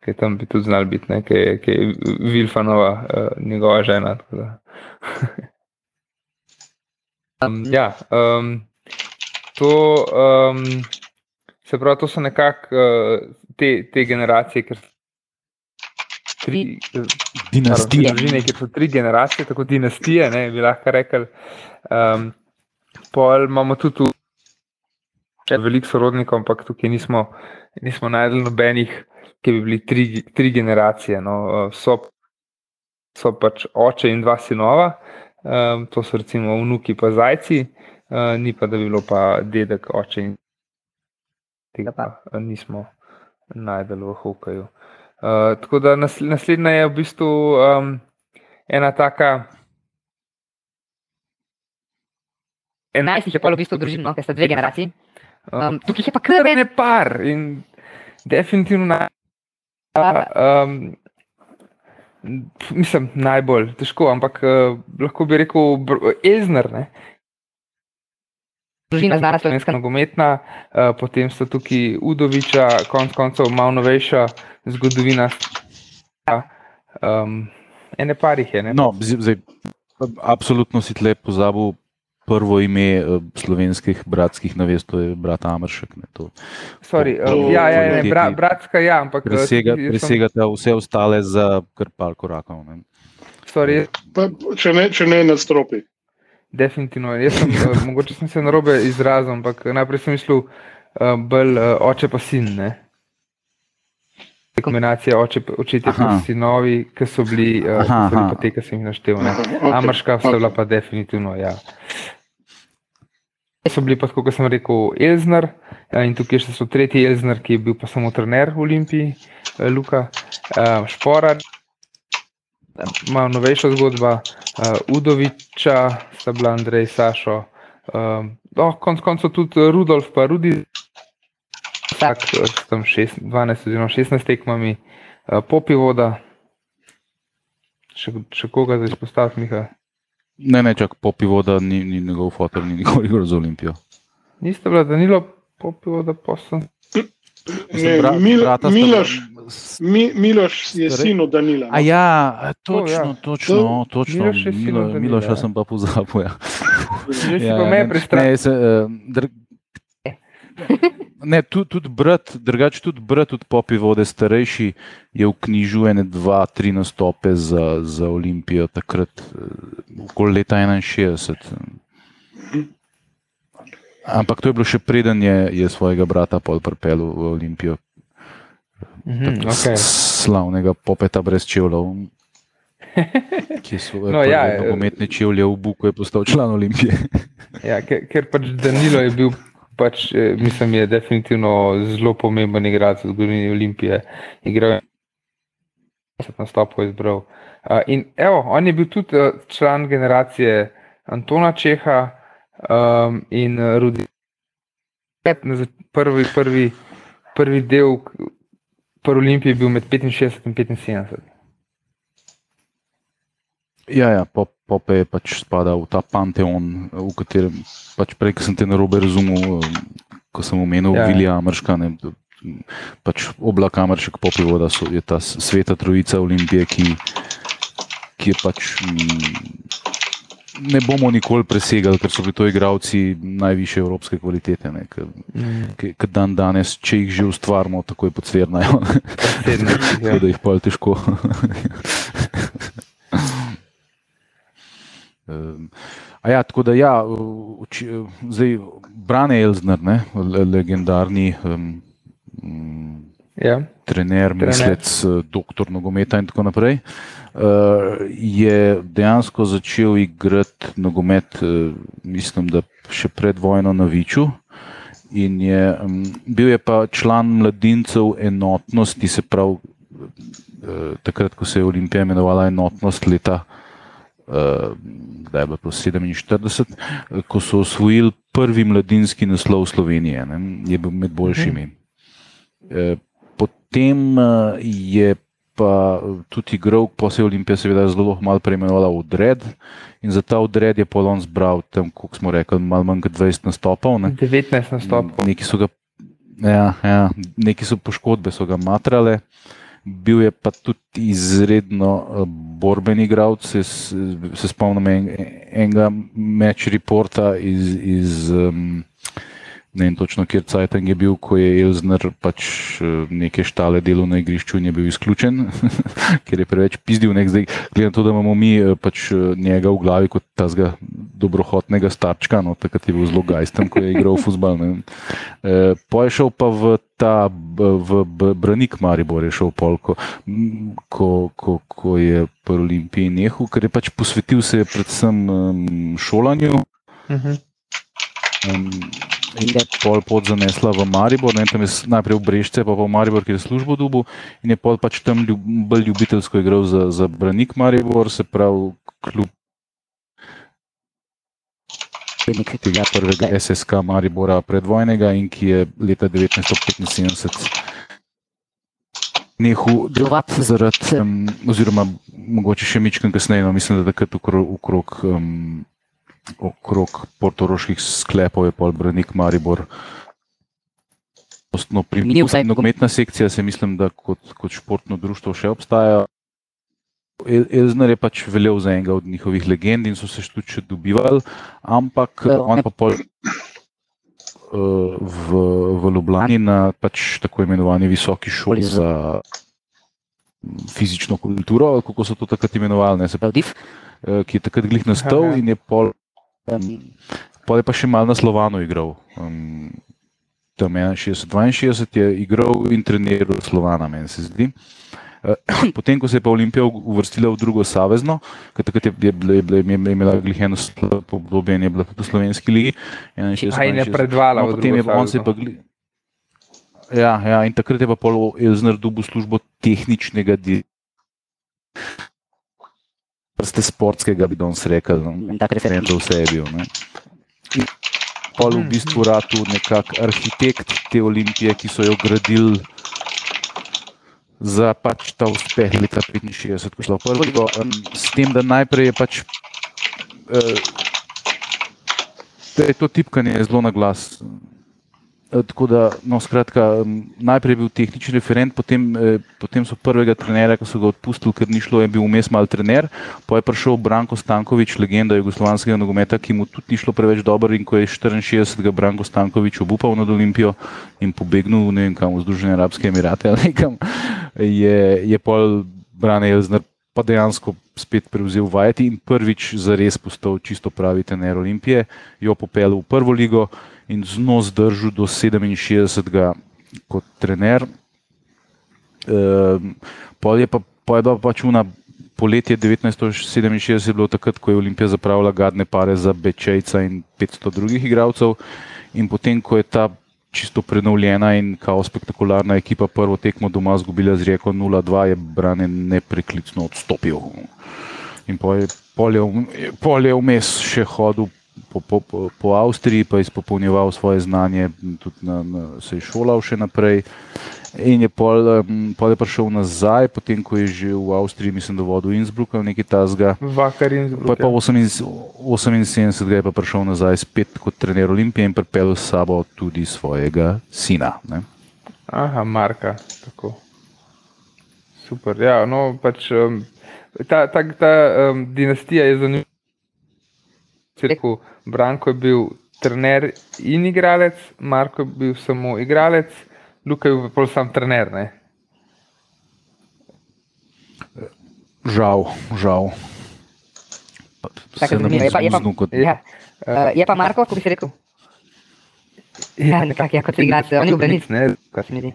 Kaj tam bi tudi znal biti, ne? kaj, kaj je Vilfanova, uh, njegova žena. [LAUGHS] um, ja, um, to. Um, Se pravi, to so nekako uh, te, te generacije, ker tri dinastije. Družine, ker so tri generacije, tako dinastije, ne, bi lahko rekli. Um, pol imamo tudi veliko sorodnikov, ampak tukaj nismo, nismo najdel nobenih, ki bi bili tri, tri generacije. No. So, so pač oče in dva sinova, um, to so recimo vnuki pa zajci, uh, ni pa da bi bilo pa dedek, oče in tega pa nismo najdeli v hokeju. Uh, tako da naslednja je v bistvu um, ena taka. Enajstih je pa v bistvu družino, ker sta dve generaciji. Um, tukaj je pa kar ene par in definitivno na, um, mislim, najbolj težko, ampak uh, lahko bi rekel, ezner. Ne? družina znana slovenska nogometna, uh, potem so tukaj Udoviča, konc koncev malo novejša zgodovina. Um, ene parih je. Ne? No, zdaj, absolutno si tle pozabil. Prvo ime uh, slovenskih bratskih navez, to je brat Amršek. Ne, to, Sorry, to, uh, ja, ja, ne, bra, bratska, ja, ampak presega, presegate sem... vse ostale za kar par korakov. Pa, če ne, če ne nadstropi. Definitivno. Sem, uh, [LAUGHS] mogoče sem se narobe izrazil, ampak najprej sem mislil, uh, bolj uh, oče pa sin. Ne? Kombinacija oče, očetje in sinovi, ki so bili, uh, aha, so bili pa te, ki sem jih naštel. Okay, Amrška sta bila pa definitivno. Ja. So bili pa, kot sem rekel, Elznar in tukaj še so tretji Elznar, ki je bil pa samo trener v Olimpiji, Luka, uh, Šporar malo novejša zgodba, Udoviča, sta bila Andrej, Sašo, uh, oh, konc koncev tudi Rudolf, pa Rudi, tak, tam 6, 12 oziroma 16 tekmami, uh, popi voda, še, še koga za izpostaviti, Miha? Ne, ne, čak popi voda, ni, ni njegov fotor, ni nikoli [LAUGHS] igral za Olimpijo. Niste bila, da ni bilo popi voda posem? Ne, bra, Mil, Miloš, Mi, Miloš je sin od Danila. No? Ja, točno, to, ja. točno, to, točno. Miloš, Milo, Miloš ja. sem pa pozabil. Ja. Si ja, pa me pristrašil. [LAUGHS] Ne, tudi, tudi brat, drugače tudi brat, tudi popi vode starejši, je v knjižu ene, dva, tri nastope za, za Olimpijo, takrat eh, okoli leta 61. Ampak to je bilo še preden je, je svojega brata pripeljal v Olimpijo. Mhm, okay. Slavnega popeta brez čevljev. Ki so [LAUGHS] no, ja, umetni čevlje v Buku, je postal član Olimpije. [LAUGHS] ja, ker, ker pač Danilo je bil, pač, eh, mislim, je definitivno zelo pomemben igralec v zgodovini Olimpije. Igral je na stopu izbral. Uh, in evo, on je bil tudi uh, član generacije Antona Čeha, um, in uh, Rudi. Prvi, prvi, prvi del prvi Olimpije je bil med 65 in 75. Ja, ja Pope je pač spadal v ta panteon, v katerem pač prej, sem te na robe razumel, ko sem omenil ja, Vilija Amrška. Ne, pač oblak Amršek, Pope voda so, je ta sveta trojica Olimpije, ki, ki je pač. M, ne bomo nikoli presegali, ker so bili to igravci najviše evropske kvalitete. Mm. Ker dan danes, če jih že ustvarjamo, tako je podsvernajo. Ja. [LAUGHS] da jih pa je težko. [LAUGHS] Um, ja, tako da, ja, uči, zdaj, Brane Elzner, ne, legendarni um, ja. trener, trener, mislec, doktor nogometa in tako naprej. Uh, je dejansko začel igrati nogomet, uh, mislim, da še pred vojno na Viču. In je, um, bil je pa član mladincev enotnosti, se pravi, uh, takrat, ko se je Olimpija imenovala enotnost leta. Uh, da je bilo to 47, ko so osvojili prvi mladinski naslov Slovenije, ne, je bil med boljšimi. Uh, potem uh, je pa tudi igral, se je Olimpija seveda zelo malo preimenovala v Odred. In za ta Odred je Polon zbral tam, kot smo rekli, malo manj kot 20 nastopov. Ne. 19 nastopov. Neki so, ga, ja, ja, neki so poškodbe, so ga matrale. Bil je pa tudi izredno eh, borben igralec. Se, se spomnim en, enega meč reporta iz. iz um, ne vem točno, kjer Cajtang je bil, ko je Elzner pač eh, neke štale delo na igrišču in je bil izključen, [LAUGHS] ker je preveč pizdil. Zdaj, glede na to, da imamo mi eh, pač eh, njega v glavi kot tazga dobrohotnega starčka, no, takrat je bil zelo gajsten, ko je igral fusbal. E, po je šel pa v ta v, v Branik Maribor, je šel polko, ko, ko, ko je pri Olimpiji nehal, ker je pač posvetil se predvsem um, šolanju. Uh. -huh. um, in je pol pot zanesla v Maribor, ne, tam je najprej v Brežce, pa pa v Maribor, ki je službo dubu in je pol pač tam ljub, bolj ljubiteljsko igral za, za Branik Maribor, se pravi kljub tega prvega SSK Maribora predvojnega in ki je leta 1975 nehal delovati zaradi, um, oziroma mogoče še mičkam kasneje, no, mislim, da takrat okrog, okrog um, okrog portoroških sklepov je pol Branik Maribor. Nogometna sekcija se mislim, da kot, kot športno društvo še obstaja. Elzner je pač veljal za enega od njihovih legend in so se tudi še dobivali, ampak on pa pol v, v Ljubljani na pač tako imenovani visoki šoli za fizično kulturo, kako so to takrat imenovali, ne, se pravi, ki je takrat glih nastal in je pol pa je pa še malo na Slovanu igral. Um, tam je 62 je igral in treniral Slovana, meni se zdi. Uh, [CLEARS THROAT] potem, ko se je pa Olimpija uvrstila v drugo savezno, takrat je, je, je, je, je imela gliheno obdobje in je bila tudi v slovenski ligi. Aj ne predvala, no, potem je pa on se pa gli... Ja, ja, in takrat je pa pol Elzner dobil službo tehničnega direktorja vrste sportskega, bi danes rekel. No. Referent. Vse je bil. Ne. Pol v bistvu ratu nekak arhitekt te olimpije, ki so jo gradili za pač ta uspeh leta 65, ko šlo prvo. S tem, da najprej je pač, uh, je to tipkanje zelo na glas. Eh, tako da, no, skratka, najprej je bil tehnični referent, potem, eh, potem so prvega trenerja, ki so ga odpustili, ker ni šlo, je bil vmes mal trener. Potem je prišel Branko Stankovič, legenda jugoslovanskega nogometa, ki mu tudi ni šlo preveč dobro in ko je 64. Branko Stankovič obupal nad Olimpijo in pobegnil ne vem kam v Združene arabske emirate ali nekam, je, je pol Brane Jelzner pa dejansko spet prevzel vajeti in prvič zares postal čisto pravi trener Olimpije, jo popeljal v prvo ligo in zno zdržal do 67. kot trener. Ehm, pol je pa povedal pač una. Poletje 1967 je bilo takrat, ko je Olimpija zapravila gadne pare za Bečejca in 500 drugih igralcev, in potem, ko je ta čisto prenovljena in kao spektakularna ekipa prvo tekmo doma zgubila z reko 0-2, je Brane nepreklicno odstopil. In pol je vmes še hodil po, po, po, po Avstriji, pa je izpopolnjeval svoje znanje, tudi na, na, se je šolal še naprej. In je pol, pol je prišel nazaj, potem ko je že v Avstriji, mislim, da vodil Innsbruck ali nekaj tasga. Vakar Innsbruck. Pa je pa 78 je pa prišel nazaj spet kot trener Olimpije in pripeljal s sabo tudi svojega sina. Ne? Aha, Marka. Tako. Super. Ja, no, pač, um, ta ta, ta um, dinastija je zanimiva. Rekel, Branko je bil trener in igralec, Marko je bil samo igralec, Luka je bil pa sam trener. Ne? Žal, žal. Tako, je, pa, je, pa, kot... ja. uh, je pa Marko, kako bi se rekel? Ja, nekako je kot igralec, on je bil branilc, ne, kaj se mi zdi.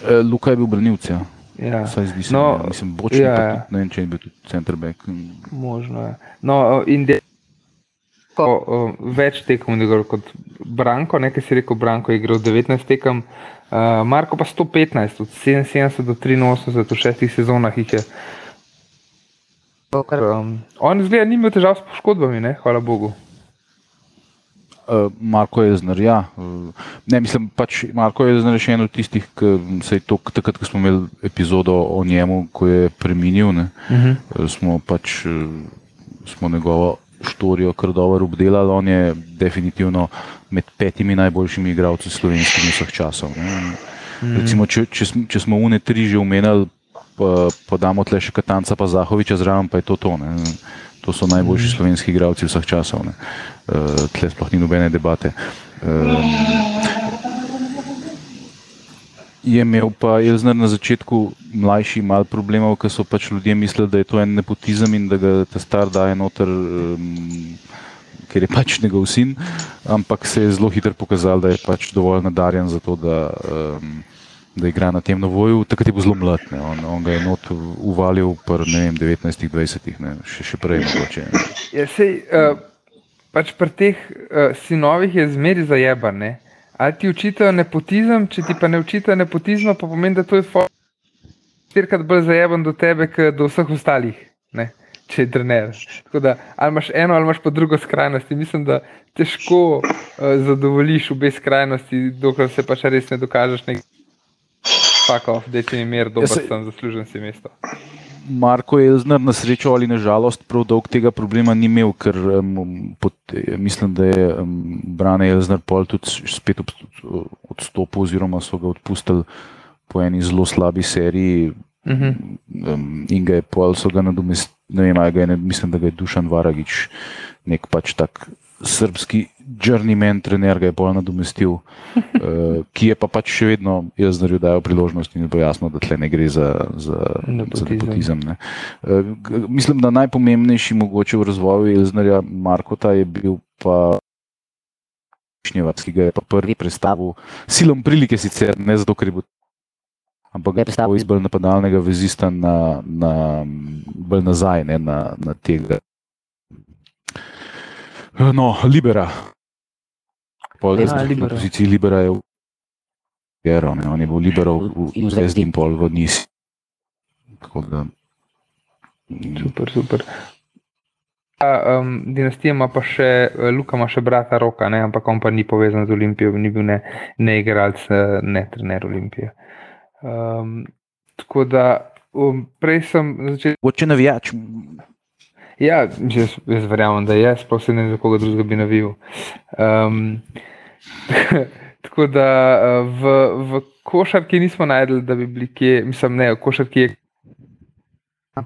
Uh, Luka je bil branilc, ja. Ja. Saj zdi se, no, ja. mislim, bočni, ja, ja. Tudi, ne vem, če je bil tudi centerback. Možno je. No, in de, ko, o, več tekem je kot Branko, nekaj si rekel, Branko je igral 19 tekem, uh, Marko pa 115, od 77 do 83 v šestih sezonah jih je. Um, on zgleda, ni imel težav s poškodbami, ne? hvala Bogu. Uh, Marko je znar, ja. Uh, ne, mislim, pač Marko je znar še en od tistih, ki se je to, takrat, ko smo imeli epizodo o njemu, ko je preminil, uh -huh. uh, smo pač smo njegovo štorijo kar dobro obdelali. On je definitivno med petimi najboljšimi igralci slovenskih vseh časov. Uh -huh. Recimo, če, če, če smo une tri že umenili, pa, pa damo tle še Katanca, pa Zahoviča zraven, pa je to to. Ne. To so najboljši mm. slovenski igralci vseh časov. Uh, tle sploh ni nobene debate. Uh, je imel pa Elzner na začetku mlajši mal problemov, ker so pač ljudje mislili, da je to en nepotizem in da ga ta star daje noter, um, ker je pač njegov sin, ampak se je zelo hitro pokazal, da je pač dovolj nadarjen za to, da um, da igra na tem novoju, takrat je bil zelo mlad. On, on ga je not uvalil v 19-20, še, še prej. Ja, sej, uh, pač pri teh uh, sinovih je zmeri zajeban. Ne? Ali ti učitajo nepotizem, če ti pa ne učitajo nepotizma, pa pomeni, da to je štirikrat bolj zajeban do tebe, kot do vseh ostalih. Ne? Če je trener. Da, ali imaš eno, ali imaš pa drugo skrajnost. Mislim, da težko uh, zadovoljiš obe skrajnosti, dokler se pač res ne dokažeš. Nekaj. Fakov, da ti je mir, dobro ja, sem zaslužen si mesto. Marko Elzner na srečo ali na žalost prav dolg tega problema ni imel, ker um, pot, mislim, da je um, Brane Elzner pol tudi spet odstopil oziroma so ga odpustili po eni zelo slabi seriji uh -huh. um, in ga je pol so ga nadomestili, ne vem, ga je, mislim, da ga je Dušan Varagič, nek pač tak srpski journeyman trener ga je bolj nadomestil, uh, [LAUGHS] ki je pa pač še vedno jaz znaril, da je priložnost in bo jasno, da tle ne gre za, za, za nepotizem. Ne. Uh, mislim, da najpomembnejši mogoče v razvoju Elznarja Markota je bil pa Šnjevac, ki ga je pa prvi predstavil silom prilike sicer, ne zato, ker je bil ampak ga je predstavil iz bolj napadalnega vezista na, na bolj nazaj, ne, na, na tega. No, Libera, Pol ja, na poziciji Libera je Gero, ne? on je bil Libero v, v Zvezdi in pol v Nisi. Da... Super, super. A, um, dinastija ima pa še, Luka ima še brata Roka, ne? ampak on pa ni povezan z Olimpijo, ni bil ne, ne igralec, ne trener Olimpije. Um, tako da um, prej sem začel. Če navijač. Ja, jaz, jaz verjamem, da je, sploh se ne za koga drugega bi navil. Um, [LAUGHS] tako da v, v košarki nismo najdel, da bi bili kje, mislim, ne, košarki je.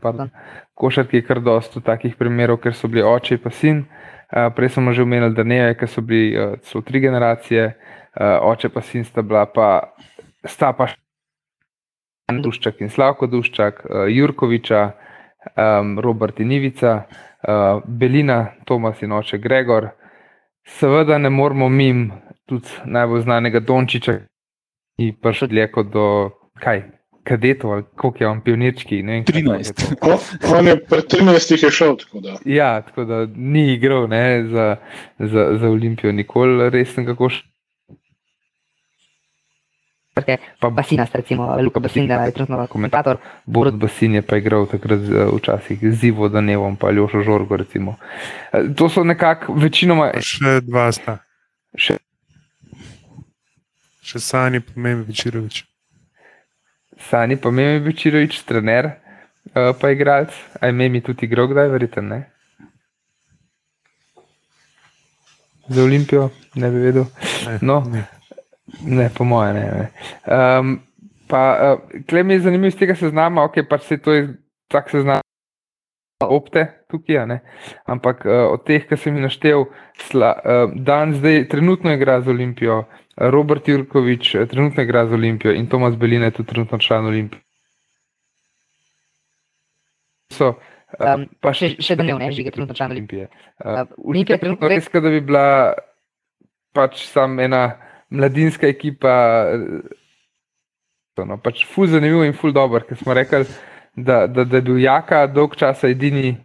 Pardon. Košarki je kar dosto takih primerov, ker so bili oče in sin. Uh, prej smo že omenili, da ne, ker so bili uh, celo tri generacije, uh, oče pa sin sta bila, pa sta pa še Duščak in Slavko Duščak, uh, Jurkoviča, um, Robert in Ivica, uh, Belina, Tomas in oče Gregor. Seveda ne moramo mim tudi najbolj znanega Dončiča, ki je prišel dlje kot do kaj. Kadetov, ali koliko je on pionirčki? 13. On je pred 13 je šel. Tako da. Ja, tako da ni igral ne, za, za, za Olimpijo, nikoli resnega koša. Perché pa Basina, recimo Luka Basin, da je trenutno komentator. Borod Basin je pa igral takrat včasih z Ivo Danevom, pa Ljošo Žorgo. Recimo. To so nekako večinoma. Še dva sta. Še, Še Sani pomeni Večerovič. Sani pomeni Večerovič, trener, pa igralec. A ime mi tudi igral, kdaj verjete, ne? Za Olimpijo, ne bi vedel. Ne, No. ne. Ne, po mojem, ne. ne. Um, pa, uh, klem je zanimivo iz tega seznama, ok, pač se to je tak seznam opte tukaj, ne. ampak uh, od teh, ki sem jih naštel, sla, uh, dan zdaj trenutno igra za Olimpijo, Robert Jurkovič uh, trenutno igra za Olimpijo in Tomas Belina je tudi trenutno član Olimpije. So, uh, Um, pa še, še da ne vne, že je trenutno član Olimpije. Uh, Olimpija je trenutno res, res, da bi bila pač sam ena mladinska ekipa. eh, No, pač ful zanimiv in ful dober, ker smo rekli, da, da, da je bil Jaka dolg časa edini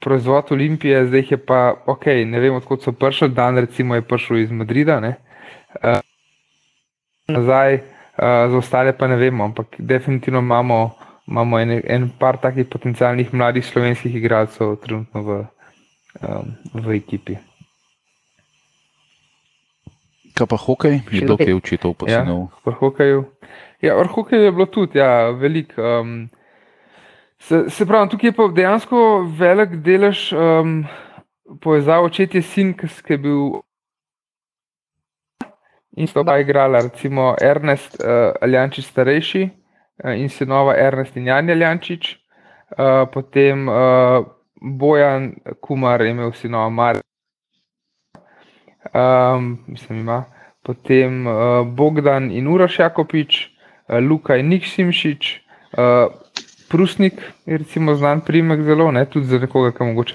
proizvod Olimpije, zdaj je pa ok, ne vem odkot so prišli, dan recimo je prišel iz Madrida, ne. Uh, nazaj, uh, za ostale pa ne vemo, ampak definitivno imamo, imamo en, en par takih potencialnih mladih slovenskih igralcev trenutno v, um, v ekipi. Kaj pa hokej, je bilo naprej. kaj učitev pa Ja. hokeju. Ja, hokeju je bilo tudi ja, veliko. Um, se, se pravi, tukaj je pa dejansko velik delež um, povezav očetje sin, ki je bil. In sta oba igrala, recimo Ernest uh, Aljančič starejši uh, in sinova Ernest in Jan Aljančič, uh, potem uh, Bojan Kumar je imel sinova Mar. Um, mislim, ima potem uh, Bogdan in Uraš Jakopič, uh, Luka in Nik Simšič, uh, Prusnik je recimo znan primek zelo, ne, tudi za nekoga, ki mogoče.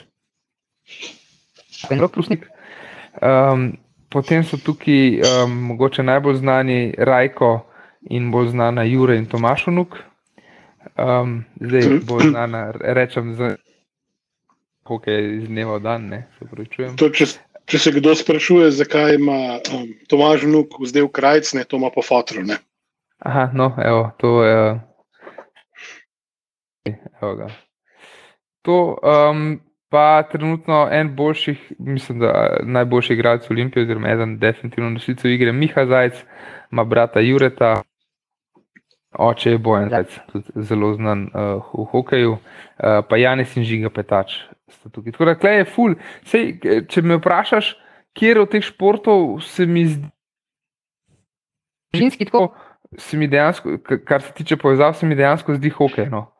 Prusnik, Um, potem so tukaj um, mogoče najbolj znani Rajko in bolj znana Jure in Tomaš Unuk. Um, zdaj bolj znana, rečem, za hokej iz dneva v dan, ne, se pravi, čujem. To, če, če se kdo sprašuje, zakaj ima um, Tomaž Nuk zdaj v krajc, ne, to ima po fotru. Ne. Aha, no, evo, to je. Evo ga. To, um, pa trenutno en boljših, mislim, da najboljši igralec Olimpije, oziroma eden definitivno nosilcev igre, Miha Zajc, ima brata Jureta, oče je Bojan Zajc, tudi zelo znan uh, v hokeju, uh, pa Janis in Žiga Petač sta tukaj. Tako da, klej je ful. Sej, če me vprašaš, kjer od teh športov se mi zdi. ženski tako, se mi dejansko, kar se tiče povezav, se mi dejansko zdi hokej no.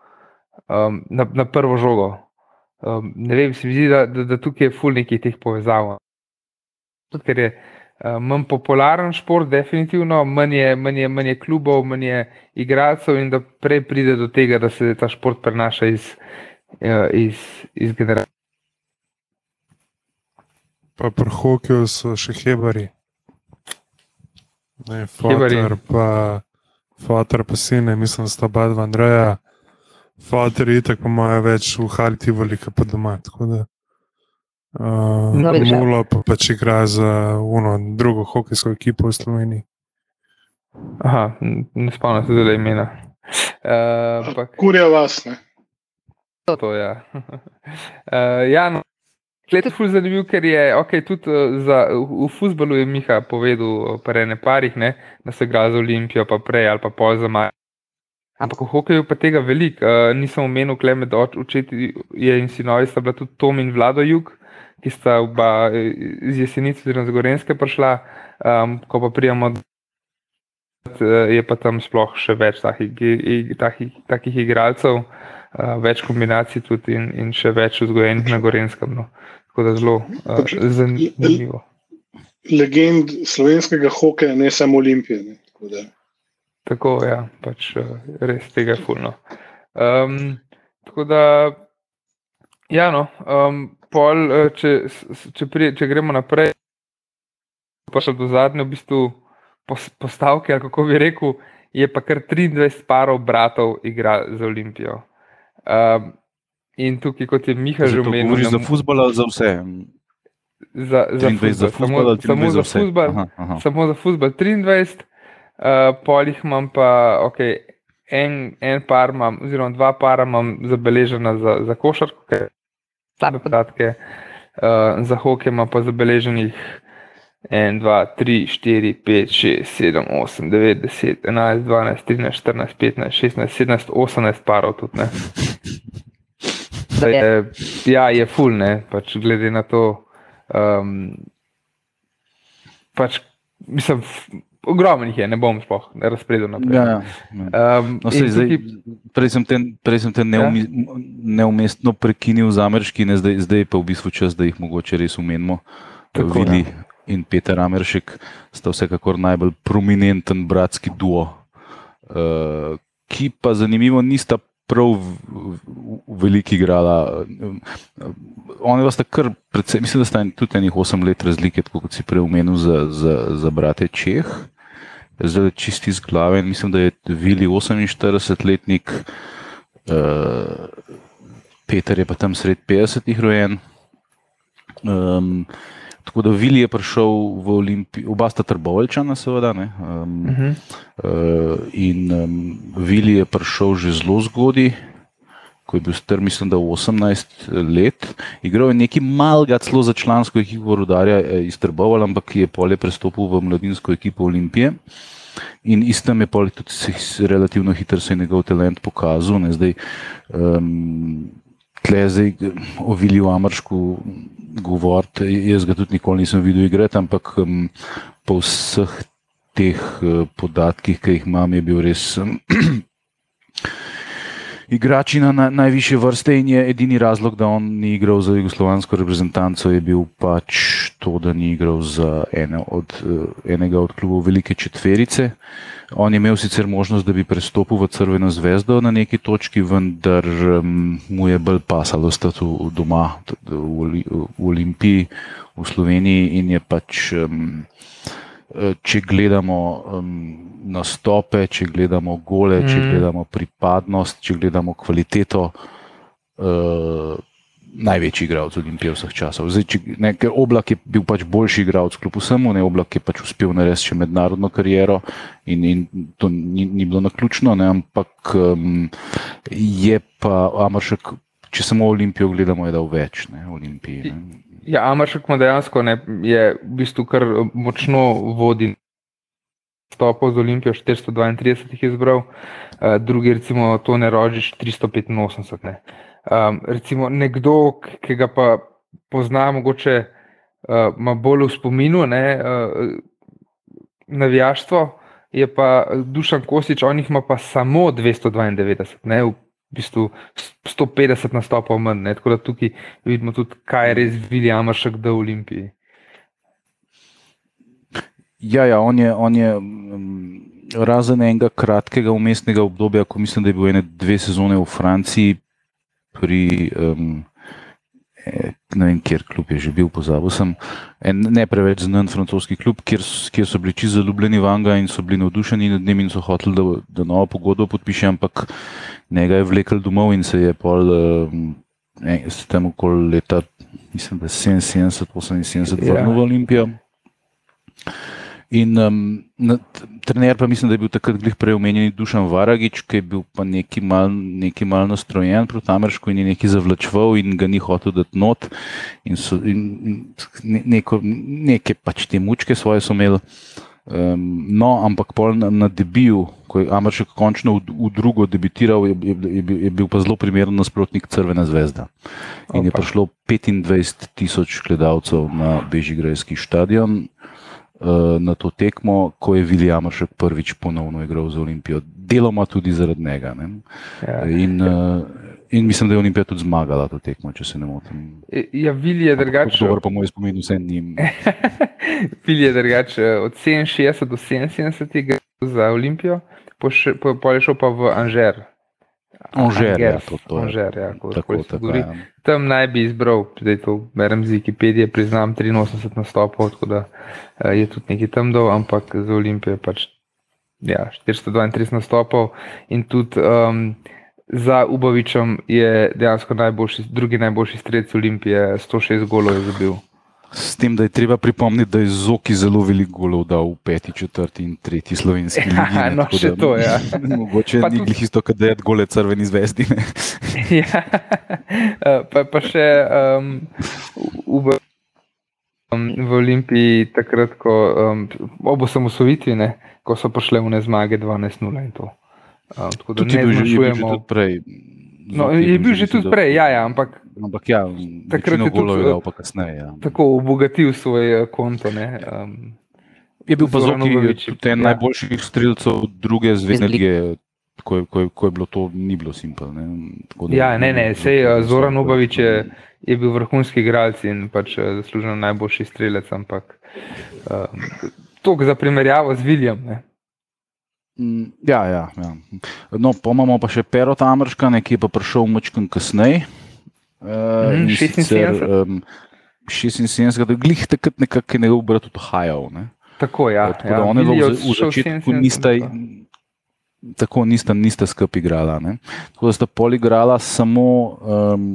um, na, na prvo žogo. Um, ne vem, se mi zdi, da, da, da tukaj je ful nekih teh povezav. Tudi ker je uh, manj popularen šport, definitivno, manj je, manj je, manj je klubov, manj je igralcev in da prej pride do tega, da se ta šport prenaša iz, iz, iz generacije. Pa pri hokeju so še hebari. Ne. Fotor pa, fotor pa sine, mislim, da sta oba dva Andreja. Fotor je tako imajo več v Halti velika pa doma. Tako da. Uh, No, ja. Mulo pa pač igra za uno, drugo hokejsko ekipo v Sloveniji. Aha, ne spomnim se zdaj imena. Uh, ampak Kurja vas. Ne. [LAUGHS] to je. Ja. uh, ja, no. Klej je ful zanimiv, ker je okay, tudi uh, za, v, v futbalu je Miha povedal, pa ne parih, ne, da se igra za Olimpijo, pa prej ali pa pol za Maj. Ampak v hokeju pa tega veliko. Uh, nisem omenil, kle med očeti in sinovi sta bila tudi Tom in Vlado Jug, ki sta oba iz jesenice oziroma z Gorenske prišla, um, ko pa prijemo. Je pa tam sploh še več takih, takih, takih igralcev, več kombinacij tudi in, in še več vzgojenih na Gorenskem. No. Tako da zelo uh, zanimivo. Legend slovenskega hokeja, ne samo Olimpije. Ne. Tako, tako ja, pač res tega je fulno. Um, tako da, ja, no, um, pol, če, če, pri, če gremo naprej, pa še do zadnje, v bistvu postavke, kako bi rekel, je pa kar 23 parov bratov igra za Olimpijo. Um, in tukaj, kot je Miha že omenil, govoriš za futbol ali za vse? Za, za futbol, samo, samo za futbol, samo za futbol 23, uh, polih imam pa, ok, en, en par imam, oziroma dva para imam zabeležena za, za košarko, slabe podatke, uh, za hokej imam pa zabeleženih 1, 2, 3, 4, 5, 6, 7, 8, 9, 10, 11, 12, 13, 14, 15, 16, 17, 18 parov tudi. Ne. Je, ja, je full, ne, pač glede na to. Um, pač, mislim, ogromno jih je, ne bom sploh razpredel naprej. Ja, ja. Um, no, sej, zdaj, prej sem te, prej sem te neumi, ja? neumestno prekinil z ameriški, ne, zdaj, zdaj pa v bistvu čas, da jih mogoče res umenimo. Tako, vidi, ja in Peter Ameršek sta vsekakor najbolj prominenten bratski duo, uh, ki pa zanimivo nista prav veliki igrala. Oni pa sta kar, predvsem, mislim, da sta tudi enih 8 let razlike, kot si prej omenil, za, za, za brate Čeh. Zdaj čisti iz glave. Mislim, da je Vili 48-letnik, uh, Peter je pa tam sred 50-ih rojen. Um, Tako da Vili je prišel v Olimpijo, oba sta trboveljčana, seveda. Um, uh -huh. uh, in um, Vili je prišel že zelo zgodaj, ko je bil star, mislim, da 18 let. Igral je nekaj malega, celo za člansko ekipo Rudarja eh, iz Trbovelj, ampak je polje prestopil v mladinsko ekipo Olimpije. In istem je polje tudi relativno hitro se je njegov talent pokazal. Ne, zdaj, um, tle zdaj o Viliju Amršku govoriti. Jaz ga tudi nikoli nisem videl igrati, ampak um, po vseh teh uh, podatkih, ki jih imam, je bil res. Um, [CLEARS THROAT] Igrači na najvišje vrste in je edini razlog, da on ni igral za jugoslovansko reprezentanco, je bil pač to, da ni igral za ene od, uh, enega od klubov velike četverice. Uh, On je imel sicer možnost, da bi prestopil v Crveno zvezdo na neki točki, vendar um, mu je bolj pasalo stati doma v, v Olimpiji, v Sloveniji in je pač, um, če gledamo um, nastope, če gledamo gole, če mm. gledamo pripadnost, če gledamo kvaliteto. Uh, največji igralec Olimpije vseh časov. Zdaj, če, ne, oblak je bil pač boljši igralec, kljub vsemu, ne oblak je pač uspel narediti še mednarodno kariero in, in to ni, ni bilo naključno, ne, ampak um, je pa Amršek, če samo Olimpijo gledamo, je dal več ne, Olimpiji. Ne. Ja, Amršek ima dejansko ne, je v bistvu kar močno vodi. Stopil z Olimpijo 432 jih je izbral, uh, drugi recimo Tone Rožič 385. Ne. Um, recimo nekdo, ki ga pa pozna, mogoče uh, ima bolj v spominu, ne, uh, navijaštvo, je pa Dušan Kosič, on jih ima pa samo 292, ne, v bistvu 150 nastopov manj. Ne, tako da tukaj vidimo tudi, kaj je res William Amršek v Olimpiji. Ja, ja, on je. On je um, razen enega kratkega umestnega obdobja, ko mislim, da je bil ene dve sezone v Franciji, pri, um, ne vem, kjer klub je že bil, pozabil sem, en ne preveč znan francoski klub, kjer, kjer so bili čisto zaljubljeni v Anga in so bili navdušeni nad njim in so hoteli, da, da novo pogodbo podpiše, ampak njega je vlekel domov in se je pol, um, ne, s tem okoli leta, mislim, da 77, 78, vrnil v Olimpijo. In um, na, trener pa mislim, da je bil takrat glih prej omenjeni Dušan Varagič, ki je bil pa neki mal, neki mal nastrojen proti Amerišku in je neki zavlačval in ga ni hotel dati not. In so, in, in neko, neke pač te mučke svoje so imeli. Um, no, ampak pol na, na debiju, ko je Amršek končno v, v drugo debitiral, je, je, je, bil, je bil pa zelo primeren nasprotnik Crvena zvezda. In Opa. je prišlo 25 tisoč gledalcev na Bežigrajski stadion uh, na to tekmo, ko je Vili Amršek prvič ponovno igral za Olimpijo. Deloma tudi zaradi njega. Ja. In, uh, In mislim, da je Olimpija tudi zmagala to tekmo, če se ne motim. Ja, Vili je drugačen. Dobro, po mojem spominu, vse njim. [LAUGHS] Vili je drugačen. Od 67 do 77 je za Olimpijo, pa je šel pa v Anžer. Anžer, ja, to, to Anžer, ja, ko, tako, tako, ja. Tam naj bi izbral, da to berem z Wikipedije, priznam 83 nastopov, tako da uh, je tudi nekaj tam dol, ampak za Olimpijo je pač ja, 432 nastopov in tudi. Um, za Ubavičem je dejansko najboljši, drugi najboljši strelec Olimpije, 106 golov je zabil. S tem, da je treba pripomniti, da je Zoki zelo veliko golov dal v peti, četrti in tretji slovenski ligi. Ja, no, še to je. Ja. Mogoče ni tudi... glih isto, kot da je gole crveni zvezdi. [LAUGHS] ja, pa, pa še um, v, um, v Olimpiji takrat, ko um, ob osamosovitvi, ko so prišle v ne zmage 12-0 in to. Tako da ne zmanjšujemo. Tudi prej. No, je bil že tudi prej, ja, ja, ampak, ampak ja, takrat je bilo tudi pa kasneje. Ja. Tako obogatil svoj konto. Ne, um, je bil pa zelo ja. najboljših streljcev druge zvezde lige. Ko, ko, ko je bilo to, ni bilo simpel. Ne. Da, ja, ne, ne, sej Zoran Ubavič je, je bil vrhunski igralec in pač zaslužen najboljši strelec, ampak um, to za primerjavo z Viljem. Mm, ja, ja, ja. No, pa imamo pa še Pero Tamrška, ki je pa prišel močkam kasneje. Uh, mm, 76. Um, 76, da je glih takrat nekako ne bil brat odhajal. Ne? Tako, ja. Tako, ja, da oni v, v začetku nista, tako nista, nista skupaj igrala. Ne? Tako da sta pol igrala samo um,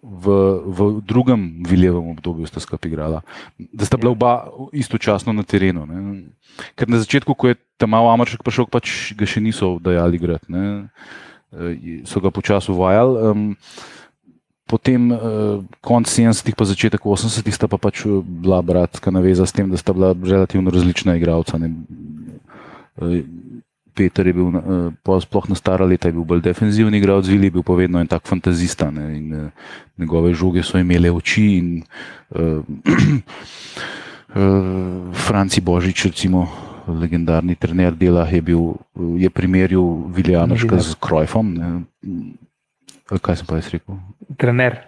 v, v drugem Viljevem obdobju sta skupaj igrala, da sta bila oba istočasno na terenu. Ne. Ker na začetku, ko je tam malo Amršek prišel, pač ga še niso dajali igrati, so ga počasi uvajali. Um, Potem, eh, konec 70-ih, pa začetek 80-ih, sta pa pač bila bratska naveza s tem, da sta bila relativno različna igralca. Peter je bil, uh, sploh na stara leta, bil bolj defenzivni igralec, Vili je bil pa vedno en tak fantazista. Ne, in, uh, njegove žoge so imele oči. In, uh, uh, [CLEARS THROAT] Franci Božič, recimo, legendarni trener dela, je, bil, je primerjal Viljanoška z Krojfom. Ne. Kaj sem pa jaz rekel? Trener.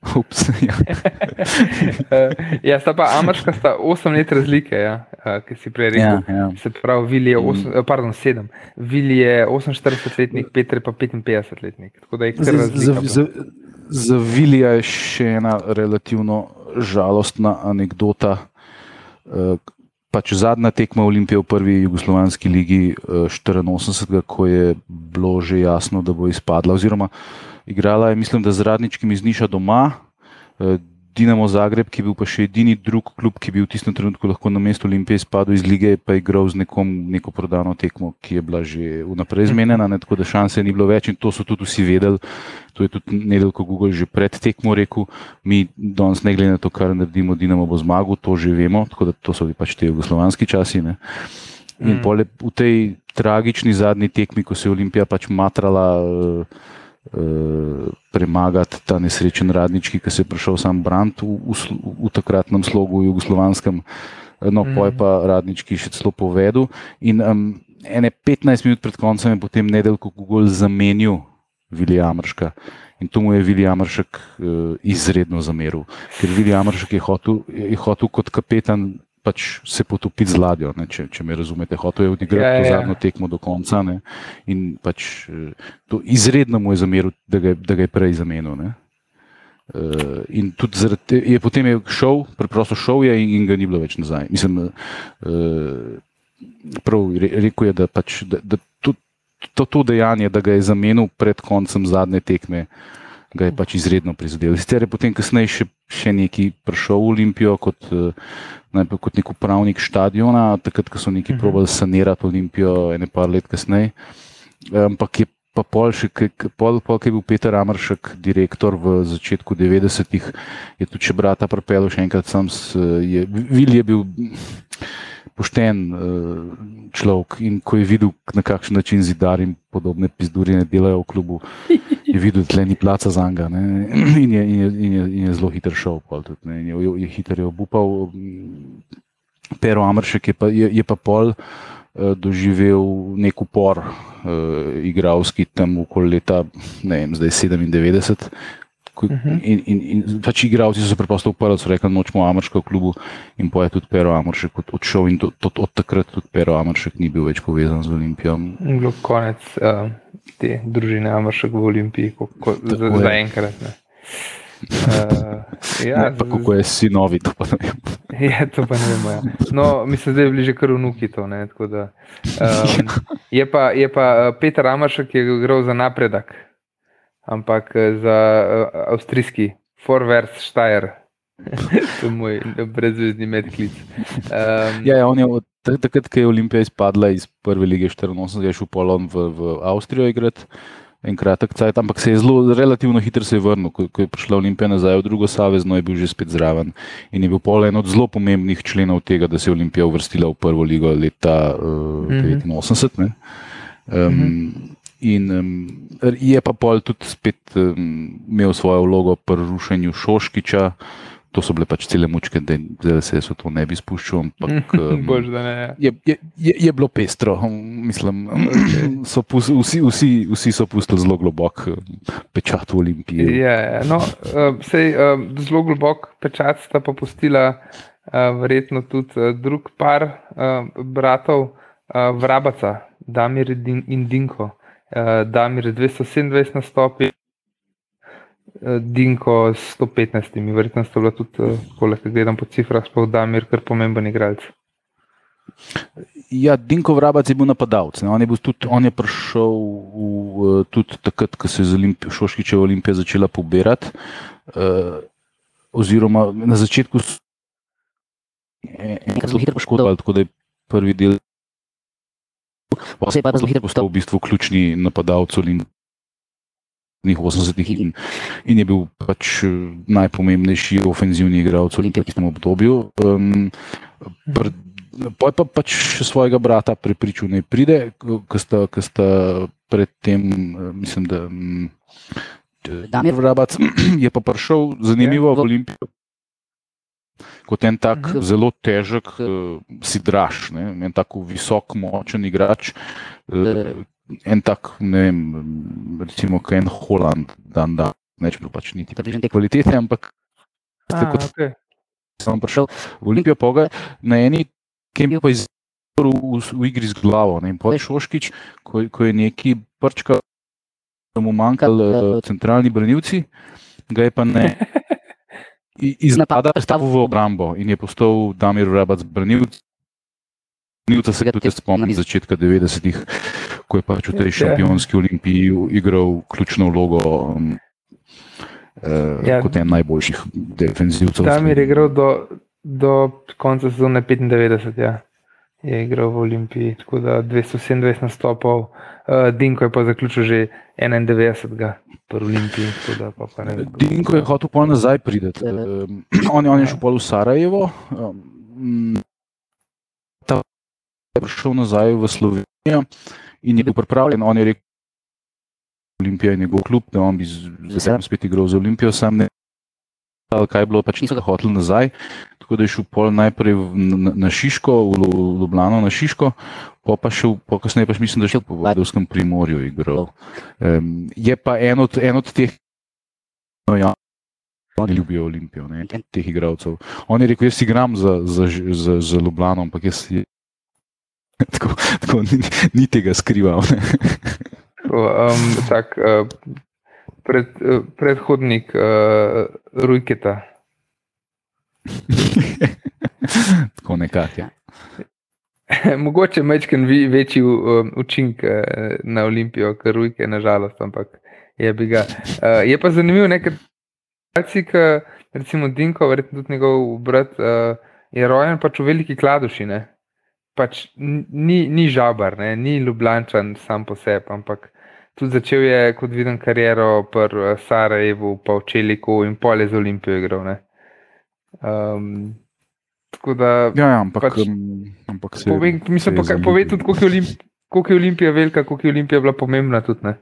[LAUGHS] Ups, ja. [LAUGHS] ja, sta pa ameriška, sta 8 let razlike, ja, ki si prej rekel. Ja, ja. Se pravi, Vili je 8, mm. pardon, 7. Vili je 48-letnik, Petr pa 55-letnik. Za, za, za Vilija je še ena relativno žalostna anekdota. Pač zadnja tekma Olimpije v prvi jugoslovanski ligi 84, ko je bilo že jasno, da bo izpadla. Oziroma, igrala je, mislim, da z radničkim iz Niša doma, eh, Dinamo Zagreb, ki je bil pa še edini drug klub, ki bi v tistem trenutku lahko na mestu Olimpije izpadel iz lige, pa je igral z nekom neko prodano tekmo, ki je bila že vnaprej zmenjena, ne, tako da šanse ni bilo več in to so tudi vsi vedeli. To je tudi nedeljko Google že pred tekmo rekel, mi danes ne glede na to, kar naredimo, Dinamo bo zmagal, to že vemo, tako da to so pač te jugoslovanski časi. Ne. In mm. pole, v tej tragični zadnji tekmi, ko se je Olimpija pač matrala. Uh, premagati ta nesrečen radnički, ki se je prišel sam brant v, v, v takratnem slogu jugoslovanskem. No, mm. poj pa radnički še celo povedal. In um, ene 15 minut pred koncem je potem nedeljko Google zamenil Vilija Amrška. In to mu je Vilija Amršek uh, izredno zameril. Ker Vilija Amršek je hotel, je hotel kot kapetan pač se potopiti z ladjo, ne, če, če me razumete. Hotel je odigrati ja, ja. to zadnjo tekmo do konca ne, in pač eh, to izredno mu je zameril, da, da ga je prej zamenil. Ne. Uh, in tudi zaradi tega je potem je šel, preprosto šel je in, in ga ni bilo več nazaj. Mislim, uh, prav rekel je, da, pač, da, da to, to, to dejanje, da ga je zamenil pred koncem zadnje tekme, ga je pač izredno prizadel. Sicer je potem kasneje še, še neki prišel v Olimpijo kot uh, najprej kot nek upravnik stadiona, takrat, ko so neki uh mhm. -huh. probali sanirati Olimpijo, ene par let kasneje. Ampak je pa pol, še, pol, pol, ki je bil Peter Amršek, direktor v začetku 90-ih, je tudi če brata pripeljal še enkrat sam. Vil je bil pošten uh, človek in ko je videl, na kakšen način zidar in podobne pizdurine delajo v klubu, je videl, da ni placa za njega [CLEARS THROAT] in, in, in, in je zelo hiter šel. Tudi, je, je, je hiter je obupal. Pero Amršek je pa, je, je pa pol uh, doživel nek upor, uh, igralski tam okoli leta, ne vem, zdaj 97. Mhm. In, in, in pač igravci so se preprosto uprli, so rekli, nočemo v klubu in pa je tudi Pero Amršek odšel in to, to, od takrat tudi Pero Amršek ni bil več povezan z Olimpijo. Bilo konec uh, te družine Amršek v Olimpiji, ko, ko, za, za enkrat. Ne. Uh, ja, [LAUGHS] ne, kako je sinovi, to pa ne vem. [LAUGHS] ja, to pa ne vem. Ja. No, mislim, da je bliže kar vnuki to. Ne, da, um, [LAUGHS] je pa, je pa eh, Peter Amašek, ki je igral za napredek, ampak eh, za uh, avstrijski, Forward Steyr. [LAUGHS] to je moj brezvezdni medklic. Um, ja, ja, on je od takrat, ko je Olimpija izpadla iz prve lige 84, je šel polon v, v Avstrijo igrati en kratek cajt, ampak se je zelo, relativno hitro se je vrnil. Ko, ko je prišla Olimpija nazaj v drugo savezno, je bil že spet zraven in je bil pol en od zelo pomembnih členov tega, da se je Olimpija uvrstila v prvo ligo leta uh, mm -hmm. 89. Um, mm -hmm. In um, je pa pol tudi spet um, imel svojo vlogo pri rušenju Šoškiča. To so bile pač cele mučke, da, se je to ne bi spuščal. Ampak, [LAUGHS] um, Bož, ne, je, je, je, je bilo pestro. Mislim, okay. [CLEARS THROAT] so pus, vsi, vsi, vsi so pustili zelo globok pečat v Olimpiji. Ja. No, sej, uh, zelo globok pečat sta pa pustila uh, verjetno tudi uh, drug par uh, bratov, uh, Vrabaca, Damir in Dinko. Uh, Damir 227 nastopi. Eh, Dinko s 115, verjetno so bile tudi, eh, poleg tega, gledam po cifrah, sploh Damir, kar pomemben igralec. Ja, Dinko Vrabac je bil napadalec. On, on je prišel v, eh, tudi takrat, ko se je Šoškičeva olimpija začela pobirati. Uh, oziroma na začetku so se zelo hitro poškodovali, tako da je prvi del. Pa se je pa zelo hitro postal v bistvu ključni napadalec olimpije. 80-ih in, in je bil pač eh, najpomembnejši ofenzivni igralec v tem obdobju. Um, pr, pa je pa pač svojega brata prepričal, da pride, ki sta, sta predtem, eh, mislim, da je Vrabac, [CLEARS THROAT] je pa prišel zanimivo v Olimpijo. Kot en tak uh -huh. zelo težek, uh, si draž, ne? en tako visok, močen igrač, uh, en tak, ne vem, recimo, kaj en Holland, dan da, neč bilo pač niti te kvalitete, ampak tako kot okay. sem prišel v Olimpijo, poga na eni, ki je bil pa izvrl v, v igri z glavo. Ne, in potem Šoškič, ko, ko je neki prčka, da mu manjkali uh, centralni branilci, ga je pa ne. [LAUGHS] Iz napada je stavil v obrambo in je postal Damir Rabac branilc. Nilca se tudi spomnim začetka 90-ih, ko je pač v tej šampionski olimpiji igral ključno vlogo um, uh, ja. kot en najboljših defenzivcev. Tam je igral do, do konca sezone 95, ja. Je igral v olimpiji, tako da 227 nastopov, uh, Dinko je pa zaključil že 91. v olimpiji. Pa pa Dinko je hotel pa nazaj priti. Um, on, on je šel pa v Sarajevo. Um, je prišel nazaj v Slovenijo in je bil pripravljen. On je rekel, da je Olimpija njegov klub, da on bi z veseljem spet igral za Olimpijo, sam ne kaj je bilo, pač niso ga hoteli nazaj. Tako da je šel pol najprej na, na Šiško, v Ljubljano na Šiško, pa pa še po kasneje, pač mislim, da je še po Vodovskem primorju igral. Um, je pa en od, en od teh, no ja. Oni ljubijo Olimpijo, ne, teh igralcev. On je rekel: Jaz igram za, za, za, za Ljubljano, ampak jaz [LAUGHS] tako, tako ni, ni tega skrival. um, tak, uh, pred, uh, predhodnik uh, Rujketa. [LAUGHS] tako nekako. Ja. [LAUGHS] Mogoče mečken večji um, učinek uh, na Olimpijo, kar Rujke, nažalost, ampak je bi ga. Uh, je pa zanimivo, nekaj, recimo Dinko, verjetno tudi njegov brat, uh, je rojen pač v veliki kladušine pač ni, ni žabar, ne? ni ljubljančan sam po sebi, ampak tudi začel je kot viden kariero v eh, Sarajevu, pa v Čeliku in pol je z Olimpijo igral. Um, Da, ja, ja, ampak, pač, ampak se, pove, mislim, se pa, pove tudi, koliko je, Olimp, koliko je Olimpija velika, koliko je Olimpija bila pomembna. Tudi,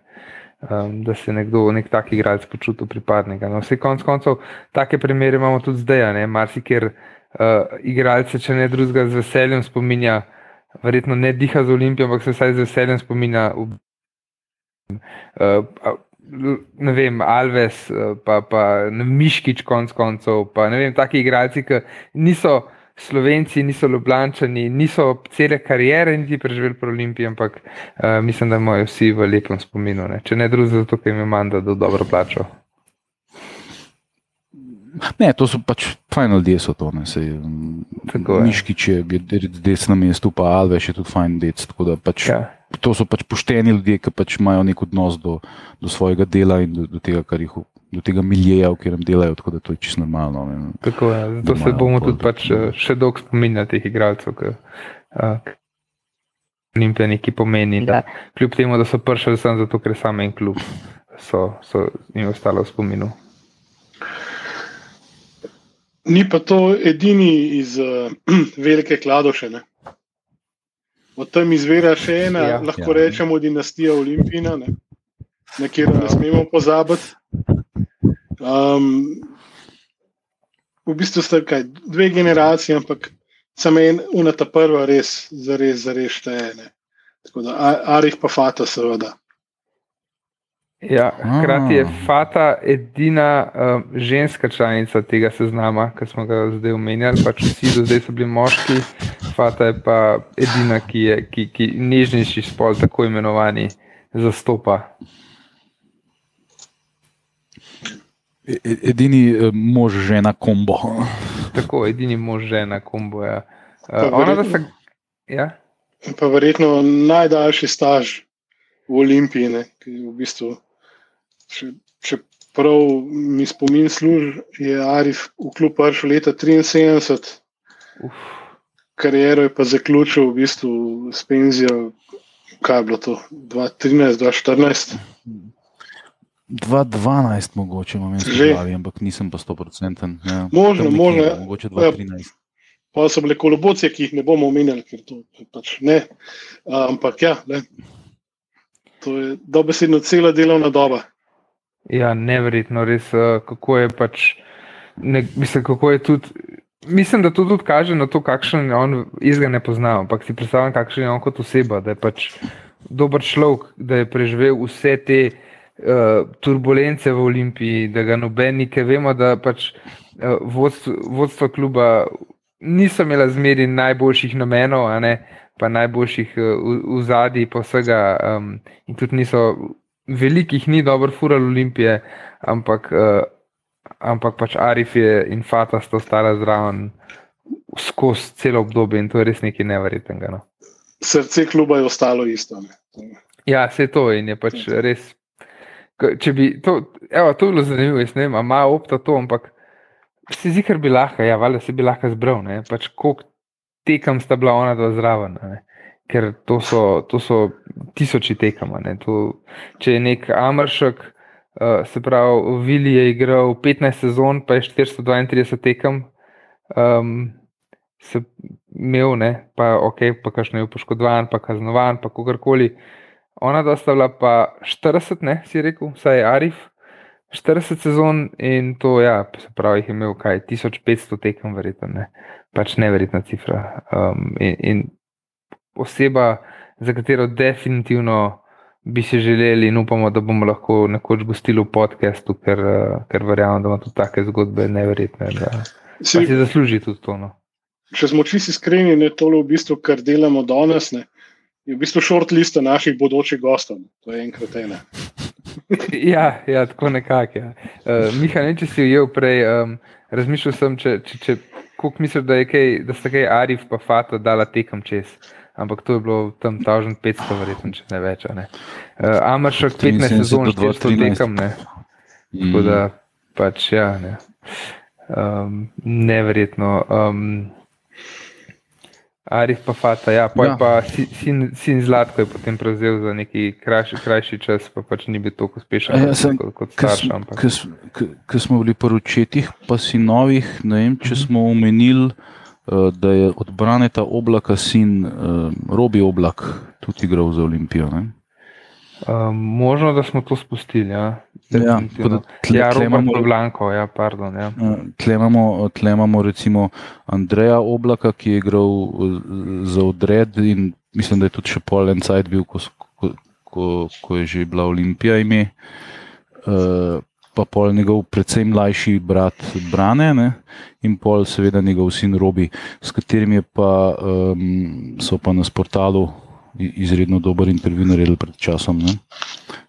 um, da se nekdo, nek tak igralec počuti pripadnika. No, vse konc koncev, take primere imamo tudi zdaj, marsikjer uh, igralce, če ne drugega, z veseljem spominja, verjetno ne diha z Olimpijo, ampak se vsaj z veseljem spominja. Uh, Ne vem, Alves, uh, pa, pa Miškič, konc koncev, pa ne vem, taki igralci, ki niso Slovenci, niso Ljubljani, niso cele karijere niti preživeli pri Olimpiji, ampak uh, mislim, da imajo vsi v lepem spominu. Ne? Če ne drugega, zato ker jim je manj, da dobro plačo. Ne, to so pač fajn ljudje, so to. Miški, če je dec na mestu, pa Alves je tudi fajn dec. Pač, ja. To so pač pošteni ljudje, ki pač imajo nek odnos do, do svojega dela in do, do tega, kar jih do tega miljeja, v katerem delajo, tako da to je čisto normalno. Ne, tako je, zato se bomo tudi pač, eh, še dolgo spominjali teh igralcev. Ki, uh, Olimpija nekaj pomeni. Da, kljub temu, da so prišli sem zato, ker samo en klub so, so jim ostalo v spominu. Ni pa to edini iz uh, [CLEARS THROAT] velike kladoše. Ne? Od tam izvira še ena, ja, lahko ja, rečemo, dinastija Olimpijina, na katero ne smemo pozabiti. Um, v bistvu sta kaj, dve generacije, ampak samo ena, ta prva, res, za res, za res šteje. Tako da, Arih pa Fata, seveda. Ja, hkrati je Fata edina um, ženska članica tega seznama, ki smo ga zdaj omenjali. Pač vsi do zdaj so bili moški, Fata je pa edina, ki je ki, ki nežnejši spol, tako imenovani, zastopa. E, e, edini e, mož, žena, kombo. Tako, edini mož, žena, kombo. Ja. Ona, se, ja? Pa verjetno najdaljši staž v Olimpiji, ne, ki je v bistvu. Če, če prav mi spomin služi, je Arif v klub prišel leta 73, Uf. Kariero je pa zaključil v bistvu s penzijo, kaj je bilo to, 2013, 2014. 2012, mogoče imam nekaj živali, ampak nisem pa 100%. Ja, možno, možno. Ja, mogoče 2013. Ja, pa so bile kolobocije, ki jih ne bomo omenjali, ker to pač ne. Ampak ja, ne. to je dobesedno cela delovna doba. Ja, neverjetno, res, kako je pač. Ne, mislim, kako je tudi. Mislim, da to tudi kaže na to, kakšen je on, jaz ga ne poznam, ampak si predstavljam, kakšen je on kot oseba, da je pač dober človek, da je preživel vse te uh, turbulence v Olimpiji, da ga noben nekaj vemo, da pač uh, vodstvo, vodstvo kluba niso imela zmeri najboljših namenov, pa najboljših uh, v zadnji, pa vsega. Um, in tudi niso velikih, ni dobro fural Olimpije, ampak, uh, ampak pač Arif je in Fata sta ostala zraven. Skozi celo obdobje, in to je res nekaj nevrjetnega. No. Srce kluba je ostalo isto. Ne? Ja, vse to je pač res Če bi to, evo, to bilo zanimivo, jaz ne vem, ima opta to, ampak se zdi, ker bi lahko, ja, valjda se bi lahko zbral, ne, pač koliko tekem sta bila ona dva zraven, ne, ker to so, to so tisoči tekem, ne, to, če je nek Amršek, uh, se pravi, Vili je igral 15 sezon, pa je 432 tekem, um, se imel, ne, pa ok, pa kakšno je poškodovan, pa kaznovan, pa kogarkoli, ona da sta bila pa 40, ne, si rekel, vsaj Arif, 40 sezon in to, ja, se pravi, jih je imel kaj 1500 tekem, verjetno, ne, pač neverjetna cifra. Um, in, in oseba, za katero definitivno bi si želeli in upamo, da bomo lahko nekoč gostili v podkastu, ker, ker verjamem, da ima tudi take zgodbe neverjetne, da si, si zasluži tudi to. No. Če smo čisti iskreni, je to v bistvu, kar delamo danes. Ne? je v bistvu short lista naših bodočih gostov. To je enkrat ena. [LAUGHS] ja, ja, tako nekako. Ja. Uh, Miha, ne, če si ujel prej, um, razmišljal sem, če, če, če koliko misliš, da, kaj, da sta kaj Arif pa Fata dala tekem čez. Ampak to je bilo tam 1500, verjetno, če ne več. Ne. Uh, Amršek 15 sezon, 400 tekem. Ne. Tako da pač ja, ne. Um, neverjetno. Um, Arif pa Fata, ja, ja. pa sin, sin Zlatko je potem prevzel za neki krajši, krajši čas, pa pač ni bil tako uspešen ja, sem, kot, kot starš. Ker smo bili poročetih, pa si novih, ne vem, če mhm. smo omenili da je od Braneta oblaka sin Robi oblak tudi igral za Olimpijo. Ne? Um, možno, da smo to spustili. Ja, ja, tle, ja imamo Blanko. Ja, pardon, ja. Tle, imamo, tle imamo recimo Andreja Oblaka, ki je igral za odred in mislim, da je tudi še pol en cajt bil, ko, ko, ko, ko je že bila Olimpija ime. Uh, pa pol njegov predvsem mlajši brat Brane ne? in pol seveda njegov sin Robi, s katerim pa, um, so pa na portalu izredno dober intervju naredili pred časom. Ne,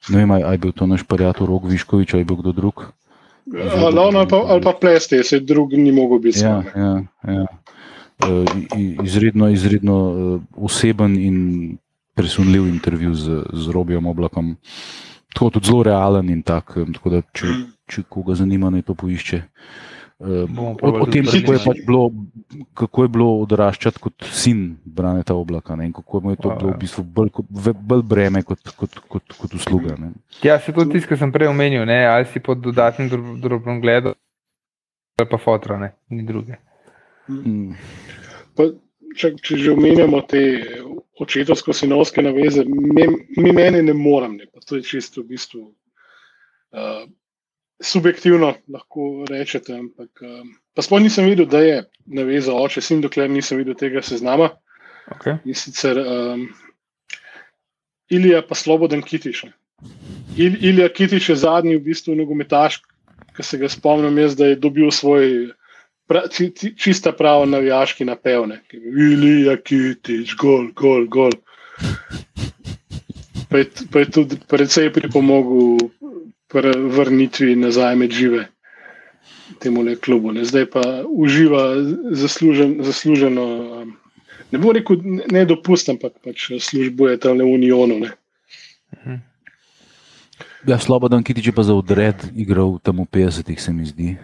ne vem, ali je bil to naš prijatelj Rok Viškovič ali bil kdo drug. Ali, ali, pa, ali pa pleste, se drug ni mogel biti. Ja, ja, ja. Uh, izredno, izredno uh, oseben in presunljiv intervju z, z Robijem Oblakom. Tako tudi zelo realen in tak, tako da če, če koga zanima, naj to poišče. Uh, o, o tem, kako je, pač bilo, kako je bilo odraščati kot sin Braneta Oblaka ne, in kako je to bilo v bistvu bolj, bolj breme kot, kot, kot, kot usluga. Ne. Ja, se to tisto, kar sem prej omenil, ne, ali si pod dodatnim drobnom gledom, ali pa fotra, ne, ni druge. Pa, če, če že omenjamo te očetovsko-sinovske naveze, mi, mi meni ne moramo, to je čisto v bistvu. Uh, subjektivno lahko rečete. Ampak, um, pa sploh nisem videl, da je navezal oče, sin, dokler nisem videl tega seznama. Okay. In sicer um, Ilija, pa Slobodan Kitiš. Il, Ilija Kitiš je zadnji v bistvu nogometaš, ki se ga spomnim, jaz, da je dobil svoj. Pra, čista prava navijaški napevne. Ilija Kitiš, gol, gol, gol. Pa je, je tudi predvsej pripomogel vrnitvi nazaj med žive temu le klubu. Ne. Zdaj pa uživa zaslužen, zasluženo, ne bo rekel nedopustno, ampak pač službo je tam. Ne. Mhm. Ja, Slobodan Kitič je pa za odred igral v 50-ih, se mi zdi.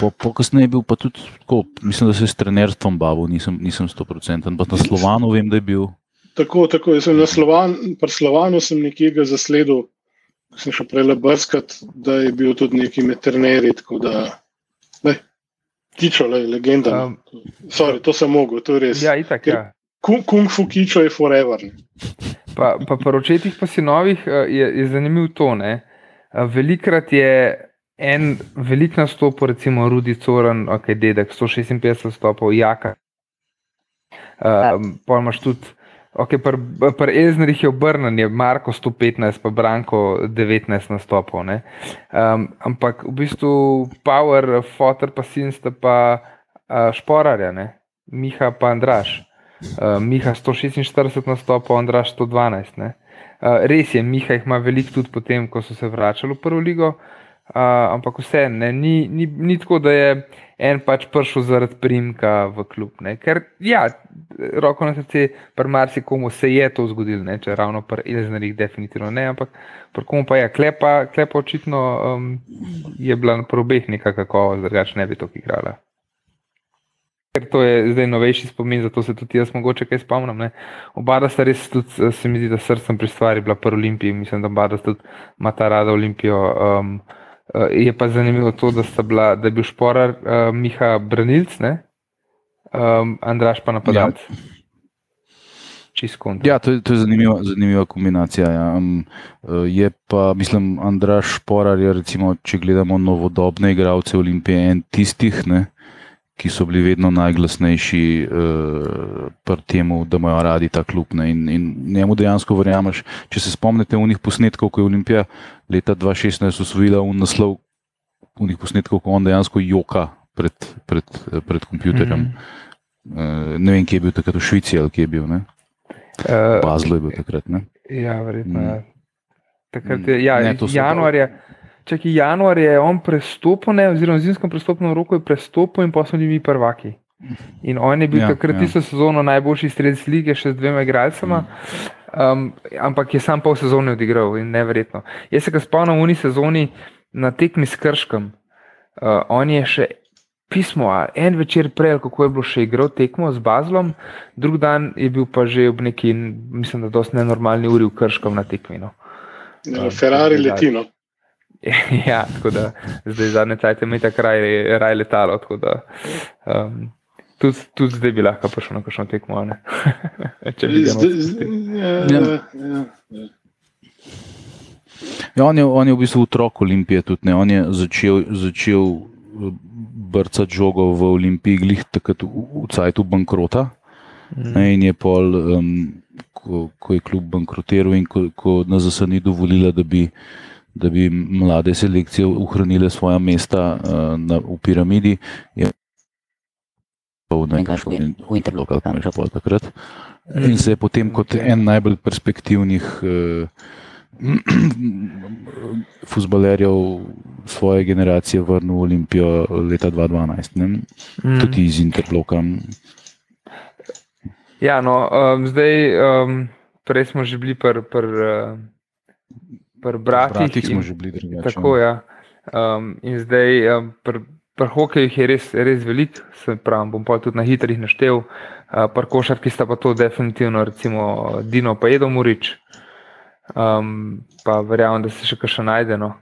Po, po kasneje je bil pa tudi tako, mislim, da se je s trenerstvom bavil, nisem, nisem 100%. Pa na Slovanu vem, da je bil. Tako, tako, jaz sem na Slovan, pri Slovanu sem nekje ga zasledil sem šel prej brskati, da je bil tudi neki meternerij. Kičo, le, legenda. Um, Sorry, to sem mogel, to je res. Ja, itak, ja. Kung, kung fu kičo je forever. Ne. Pa, pa po očetih pa si novih eh, je, je zanimiv to. Ne? Eh, velikrat je en velik nastop, recimo Rudi Coran, ok, dedek, 156 stopov, jaka. Um, pa imaš tudi Okay, Pri pr Eznerih je obrnjen, je Marko 115, pa Branko 19 nastopov. Um, ampak v bistvu Power, Fotor, pa Sinsta, pa uh, Šporarja, ne? Miha pa Andraš. Uh, Miha 146 nastopov, Andraš 112. Uh, res je, Miha jih ima veliko tudi potem, ko so se vračali v prvo ligo. Uh, ampak vse, ni, ni, ni tako, da je en pač prišel zaradi primka v klub. Ne? Ker, ja, roko na srce, pri marsikomu se je to zgodilo, ne? če ravno pri Ilznerih, definitivno ne, ampak pri komu pa je, klepa, klepa očitno um, je bila na probeh neka kakovost, drugače ne bi to igrala. Ker to je zdaj novejši spomin, zato se tudi jaz mogoče kaj spomnim. Ne? Oba sta res, tudi, se mi zdi, da srcem pri stvari bila pri Olimpiji, mislim, da oba sta tudi ima ta rada Olimpijo. Um, Uh, je pa zanimivo to, da, bila, da je bil šporar uh, Miha Branilc, um, Andraš pa napadalec. Ja. Ja, to je, to je zanimiva, zanimiva kombinacija. Ja. Um, je pa, mislim, Andraš Šporar, je, recimo, če gledamo novodobne igralce Olimpije, en tistih, ne, ki so bili vedno najglasnejši uh, pri tem, da imajo radi ta klub. Ne, in, in njemu dejansko verjameš. Če se spomnite unih posnetkov, ko je Olimpija leta 2016 usvojila v naslov unih posnetkov, ko on dejansko joka pred, pred, pred kompjuterjem. Mm -hmm. uh, ne vem, kje je bil takrat v Švici ali kje je bil. Uh, Bazlo je bil takrat. Ne? Ja, verjetno. Mm. Takrat je, ja, ne, januarja. Če je januar, je on prestopil, oziroma v zimskem prestopnem roku je prestopil in pa smo bili prvaki. In on je bil ja, takrat ja. tisto sezono najboljši strelec lige, še z dvema igralcema, um, ampak je sam pol sezone odigral in nevrjetno. Jaz se ga spomnim v uni sezoni na tekmi s Krškem. Uh, on je še pismo, en večer prej, kako je bilo še igral tekmo z Bazlom, drug dan je bil pa že ob neki, mislim, da dosti nenormalni uri v Krškem na tekmi. No. Ja, Ferrari letino. [LAUGHS] Ja, tako da zdaj zadnje cajtke mi tako raj, raj letalo. Da, um, Tudi, tudi zdaj bi lahko prišel na kakšno tekmo. [LAUGHS] Če bi videl, da je to. Ja, on, je, on je v bistvu otrok Olimpije. Tudi, on je začel, začel eh, brcati žogo v Olimpiji, glih takrat v, v cajtu bankrota. Mm. In je pol, um, ko, ko je klub bankrotiral in ko, ko nas zase ni dovolila, da bi, da bi mlade selekcije ohranile svoja mesta uh, na, v piramidi. Je, že pol takrat. In se je potem kot en najbolj perspektivnih uh, [CLEARS THROAT] futbalerjev svoje generacije vrnil v Olimpijo leta 2012, mm. tudi iz Interloka. Ja, no, um, zdaj, um, prej smo že bili pri pr, uh, pr bratih. Pri smo že bili drugačni. Tako, ja. Um, in zdaj um, pri pr hokeju je res, res veliko, se pravi, bom pa tudi na hitrih naštel. Uh, pri košarki sta pa to definitivno, recimo Dino pa Edo Murič. Um, pa verjamem, da se še kaj najde. No.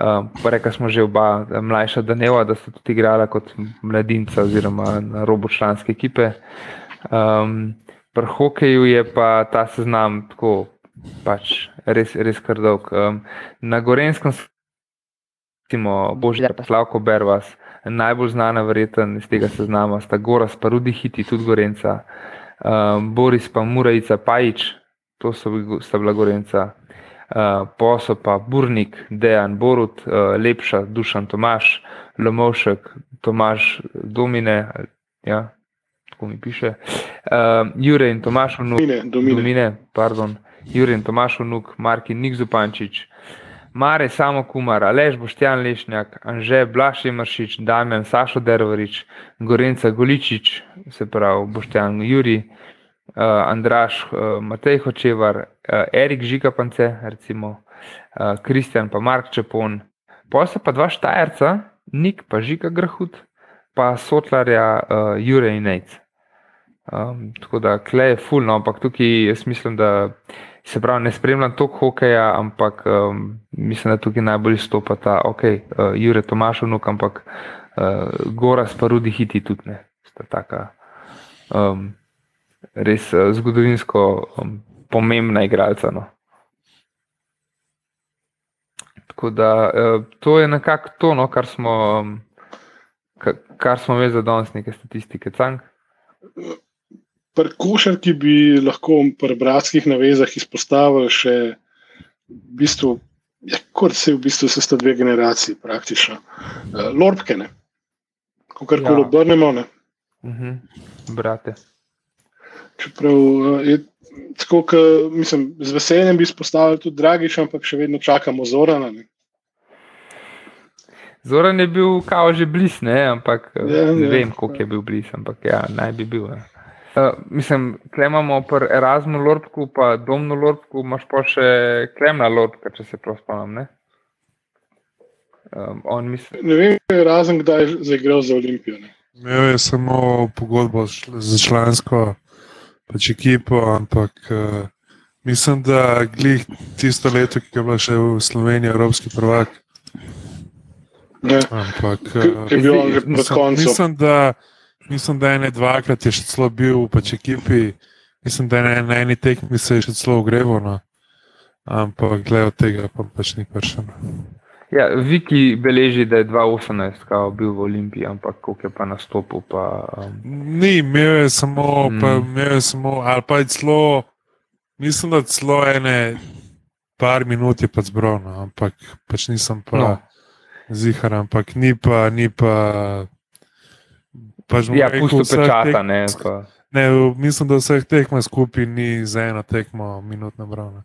Um, Rekli smo že oba, mlajša Daneva, da sta tudi igrala kot mladinca oziroma na robu članske ekipe. Um, pri hokeju je pa ta seznam tako pač res, res kar dolg. Um, na Gorenskem smo božji, pa Slavko Bervas, najbolj znana verjeten iz tega seznama sta Gora, pa Rudi Hiti, tudi Gorenca, um, Boris pa Murajica Pajič, to so sta bila Gorenca, uh, posel pa Burnik, Dejan Borut, uh, Lepša, Dušan Tomaš, Lomovšek, Tomaš Domine, ja, tako mi piše, uh, Jure in Tomaš Unuk, Domine, Domine, pardon, Jure in Tomaš Unuk, Markin Nik Zupančič, Mare Samo Kumar, Alež Boštjan Lešnjak, Anže Blaši Maršič, Damjan Sašo Dervarič, Gorenca Goličič, se pravi Boštjan Juri, uh, Andraš, uh, Matej Hočevar, uh, Erik Žigapance, recimo Kristjan, uh, pa Mark Čepon, posla pa dva Štajerca, Nik pa Žiga Grahut, pa Sotlarja uh, Jure in Nec. Um, tako da kle je fulno, ampak tukaj jaz mislim, da se pravi, ne spremljam toliko hokeja, ampak um, mislim, da tukaj najbolj stopa ta, ok, uh, Jure Tomašovnuk, ampak uh, Gora Sparudi hiti tudi ne, sta taka. Um, res uh, zgodovinsko um, pomembna igralca. No. Tako da uh, to je nekako to, no, kar smo, um, kar smo imeli za danes, neke statistike. Cank? Pri košarki bi lahko pri bratskih navezah izpostavil še v bistvu. Ja, kot se v bistvu se sta dve generaciji, praktično. Uh, Lorpke, ko kar koli ja. obrnemo. Uh -huh. Brate. Čeprav eh, je tako, ka, mislim, z veseljem bi izpostavil tudi Dragič, ampak še vedno čakamo Zorana. Ne. Zoran je bil kao že blizu, ampak eh, ja, ne ja, vem, koliko je bil blizu, ampak ja, naj bi bil. Uh, mislim, klemamo pri Erasmu Lorku, pa Domnu Lorku, imaš pa še klemna Lorka, če se prav spomnim. Um, misli... Ne vem, razen kdaj je zaigral za Olimpijo. Imel je samo pogodbo za člansko pač ekipo, ampak uh, mislim, da glih tisto leto, ki je bila še v Sloveniji, Evropski prvak. Ne. Ampak uh, mislim, mislim, da, mislim, da ene dvakrat je še celo bil v pač ekipi, mislim, da je na eni tekmi se je še celo ogreval, no. ampak glede tega pa pač ni prišel. Ja, Viki beleži, da je 2018 bil v Olimpiji, ampak koliko je pa nastopil. Pa, um... Ni, imel je samo, mm. pa, imel je samo ali pa je celo, mislim, da celo ene par minut je pa zbral, no, ampak pač nisem pa no. zihar, ampak ni pa, ni pa. Pač ja, pusto pečata, ne. Pa. Ne, mislim, da vseh tekmo skupaj ni za eno tekmo minut nabral.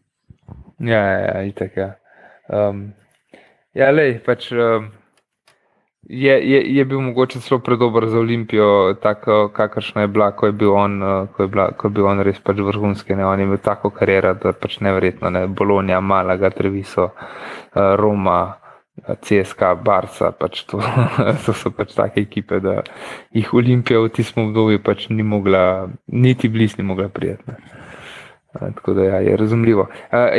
Ja, ja, itek, ja. Um, Ja, lej, pač, uh, je, je, je bil mogoče zelo predober za Olimpijo, tako kakršna je bila, ko je bil on, uh, ko je bila, ko je bil on res pač vrhunski. Ne? On je imel tako kariero, da je pač nevrjetno. Ne? Bolonija, Malaga, Treviso, uh, Roma. CSK, Barca, pač to, [LAUGHS] to so pač take ekipe, da jih Olimpija v tistem obdobju pač ni mogla, niti blizu, ni mogla prijeti. Tako da ja, je razumljivo.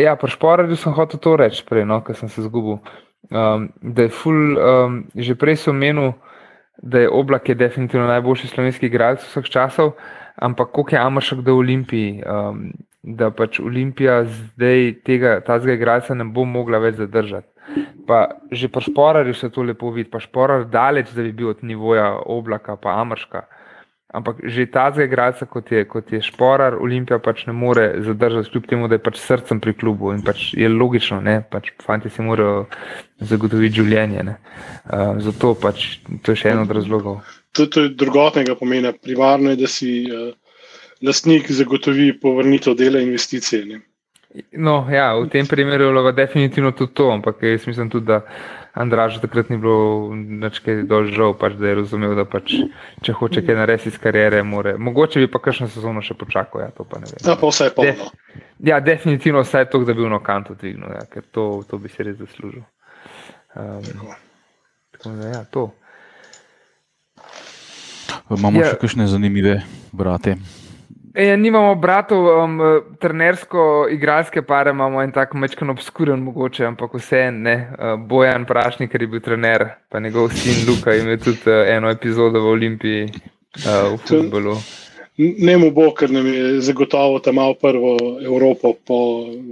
Ja, pri športu sem hotel to reči, prej, no, ker sem se zgubil um, da je ful, um, že prej sem omenil, da je Oblak je definitivno najboljši slovenski igralec vseh časov, ampak koliko je Amašek do Olimpiji, um, da pač Olimpija zdaj tega tazga igralca ne bo mogla več zadržati. Pa že po šporarju se to lepo vidi, pa šporar daleč, da bi bil od nivoja Oblaka pa Amaška. Ampak že ta zgrajca, kot, kot je šporar, Olimpija pač ne more zadržati, kljub temu, da je pač srcem pri klubu in pač je logično, da pač fanti si morajo zagotoviti življenje. Uh, zato pač to je še en od razlogov. To, to je drugotnega pomena. Primarno je, da si uh, lastnik zagotovi povrnitev dela investicije. Ne? No, ja, v tem primeru je bilo definitivno tudi to, ampak jaz mislim tudi, da Andraž takrat ni bilo nekaj dožal, pač, da je razumel, da pač, če hoče kaj narediti iz karijere, more. Mogoče bi pa kakšno sezono še počakal, ja, to pa ne vem. Ja, pa vse je polno. De, ja, definitivno vse je to, da bi v nokantu dvignil, ja, ker to, to bi si res zaslužil. Um, tako da, ja, to. Imamo ja. še kakšne zanimive brate. E, nimamo bratov, um, trenersko, igralske pare imamo en tak mečken obskuren, mogoče, ampak vse ne. Uh, Bojan Prašnik, ki je bil trener, pa njegov sin Luka, ima tudi uh, eno epizodo v Olimpiji, uh, v futbolu. Ne mu bo, ker nam je zagotovo tam malo prvo Evropo po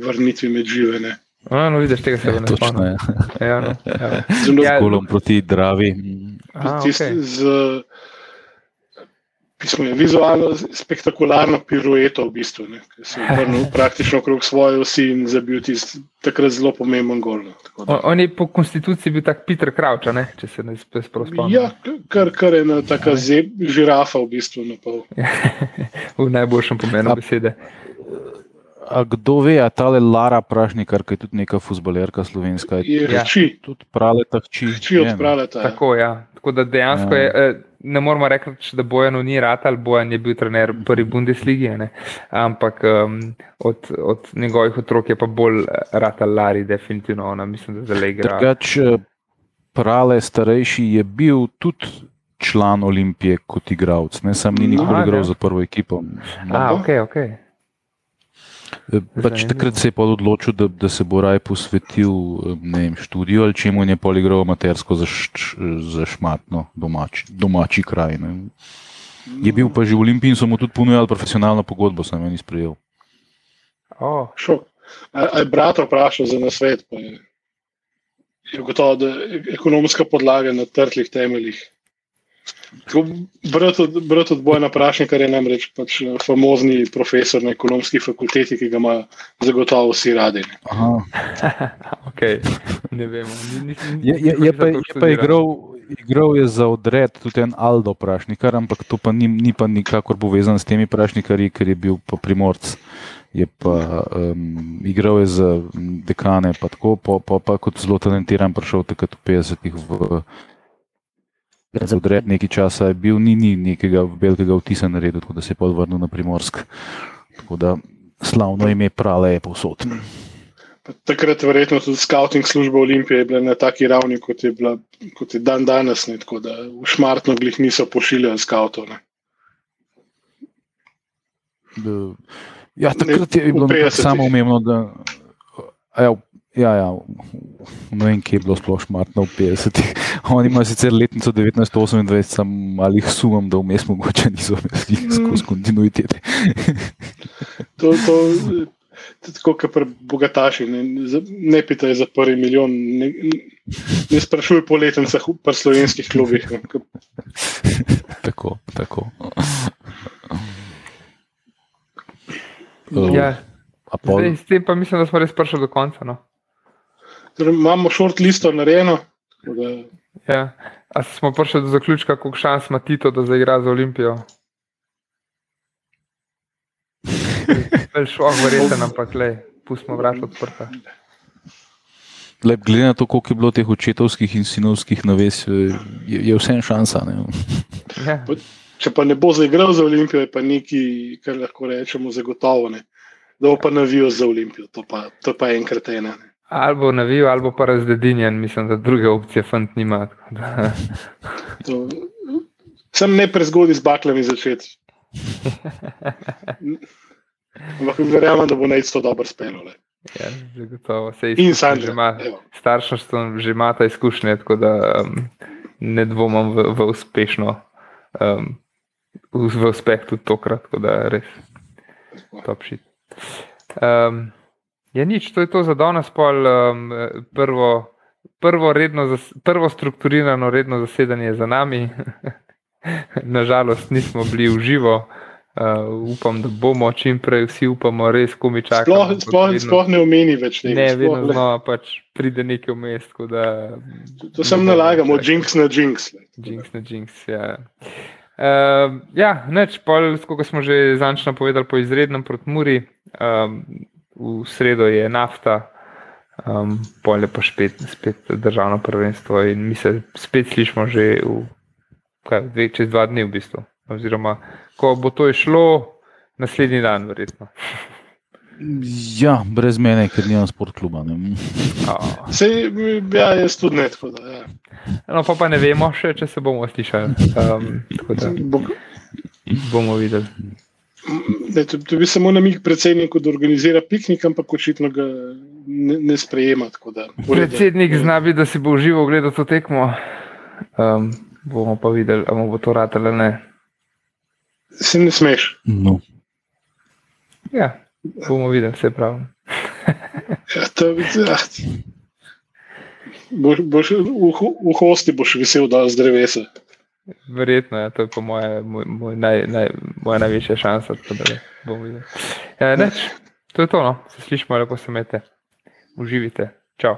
vrnitvi med živene. A, no, vidiš, tega se ja, ne spomnim. Ja, no, ja. Z golom proti Dravi. A, okay. z, pismo je vizualno spektakularno pirueto, v bistvu, ki se je vrnil praktično okrog svoje osi in zabil tisti takrat zelo pomemben gol. No, on, on je po konstituciji bil tak Peter Crouch, ne? če se ne spomnim. Ja, kar, kar je ena taka zeb, žirafa v bistvu. [LAUGHS] v najboljšem pomenu besede. A kdo ve, a ta Lara Prašnik, ki je tudi neka futbolerka slovenska, je ja. tudi praleta hči. Hči od praleta. Ja. Tako, ja. Tako da dejansko ja. je. Eh, ne moramo reči, da Bojan ni rad ali Bojan je bil trener prvi Bundesligi, ne? ampak um, od, od njegovih otrok je pa bolj rad ali Lari, definitivno ona, mislim, da zelo igra. Drugač, eh, Prale starejši je bil tudi član Olimpije kot igralec, ne sam ni nikoli igral za prvo ekipo. A, ok, ok. Eh, pač takrat se je odločil, da, da se bo raje posvetil eh, vem, študiju ali čemu je poligral amatersko za, š, za šmatno domač, domači kraj. Ne. Je bil pa že v Olimpiji in so mu tudi ponujali profesionalno pogodbo, sem jih sprejel. Oh. Je brat vprašal za nasvet, pa je, gotovo, da je ekonomska podlaga na trhlih temeljih. Brat od Bojana Prašnika je namreč pač eh, famozni profesor na ekonomski fakulteti, ki ga ima zagotovo vsi radi. [LAUGHS] okay. Ne vemo. Je, je, je pa, je pa igral, igral je za odred tudi en Aldo Prašnikar, ampak to pa ni, ni pa nikakor povezan s temi Prašnikari, ker je bil pa primorc. Je pa um, igral je za dekane, pa tako, pa, pa, pa kot zelo talentiran, prišel takrat v 50-ih v za odred nekaj časa je bil, ni, ni nekega velikega vtisa naredil, tako da se je podvrnil na primorsk. Tako da slavno ime prale je povsod. Takrat verjetno tudi scouting služba Olimpije je bila na taki ravni, kot je, bila, kot je dan danes, ne, tako da v šmartno glih niso pošiljali scoutov. Ne. Ja, takrat je bilo samo umevno, da. Ja, Ja, ja. No, in kje je bilo sploh šmartno v 50-ih. Oni imajo sicer letnico 1928, sem ali jih sumim, da vmes mogoče niso imeli mm. skozi kontinuitete. to, to, tako kot pri bogataših, ne, ne pitaj za prvi milijon, ne, ne sprašuj po letnicah pri slovenskih klubih. tako, tako. Ja. Zdaj, s tem pa mislim, da smo res prišli do konca. No? Imamo short listo narejeno. Da... Ja. A smo prišli do zaključka, koliko šans ima Tito, da zaigra za Olimpijo? Šlo, verjete, ampak le, pustimo vrata odprta. Lep, glede na to, koliko je bilo teh očetovskih in sinovskih naves, je, je vse en šansa. Ja. Če pa ne bo zaigral za Olimpijo, je pa nekaj, kar lahko rečemo, zagotovo ne. Da bo pa navijal za Olimpijo, to pa, to pa enkrat ena. Ne. Ali navijo, ali pa razdedinjen, mislim, da druge opcije fant nima. Sem ne prezgodaj z baklami začeti. Ampak verjamem, da bo nec to dobro spelo. Ja, zagotovo. Sam že ima. Staršnost že ima ta izkušnje, tako da um, ne dvomim v, v uspešno, um, v, v uspeh tudi tokrat, tako da res top shit. Um, ja, nič, to je to za danes, pol um, prvo. Prvo, redno, prvo strukturirano redno zasedanje je za nami, [LAUGHS] nažalost, nismo bili v živo, Uh, upam, da bomo čim prej, vsi upamo, res komi čakamo. Sploh, sploh, sploh ne omeni več tega. Ne, vedno znova pač pride nekaj v mest. Da, to sem nalagamo, jinx na jinx. Jinx na jinx, ja. Uh, ja, neč, pol, kot smo že zančno povedali, po izrednem proti Muri, um, v sredo je nafta, um, pol je pa spet, spet državno prvenstvo in mi se spet slišimo že v, kaj, dve, čez dva dni v bistvu. Oziroma, ko bo to išlo, naslednji dan, verjetno. Ja, brez mene, ker nimam sport kluba. Se, ja, jaz tudi ne. Da, ja. No, pa, pa ne vemo še, če se bomo slišali. Um, da, bomo videli. Ne, to, to bi samo namig predsedniku, da organizira piknik, ampak očitno ga ne, ne sprejema. Da, Predsednik zna biti, da si bo užival gledati to tekmo. Um, bomo pa videli, ali bo to rad ali ne. Se ne smeš. No. Ja, bomo videli, vse pravi. ja, to je biti. Boš, boš, v, v hosti boš vesel, da z drevesa. Verjetno je ja, to moje, moj, moj naj, naj, moja največja šansa. Ja, neč, to je to, no. se slišmo, lepo se imete. Uživite. Čau.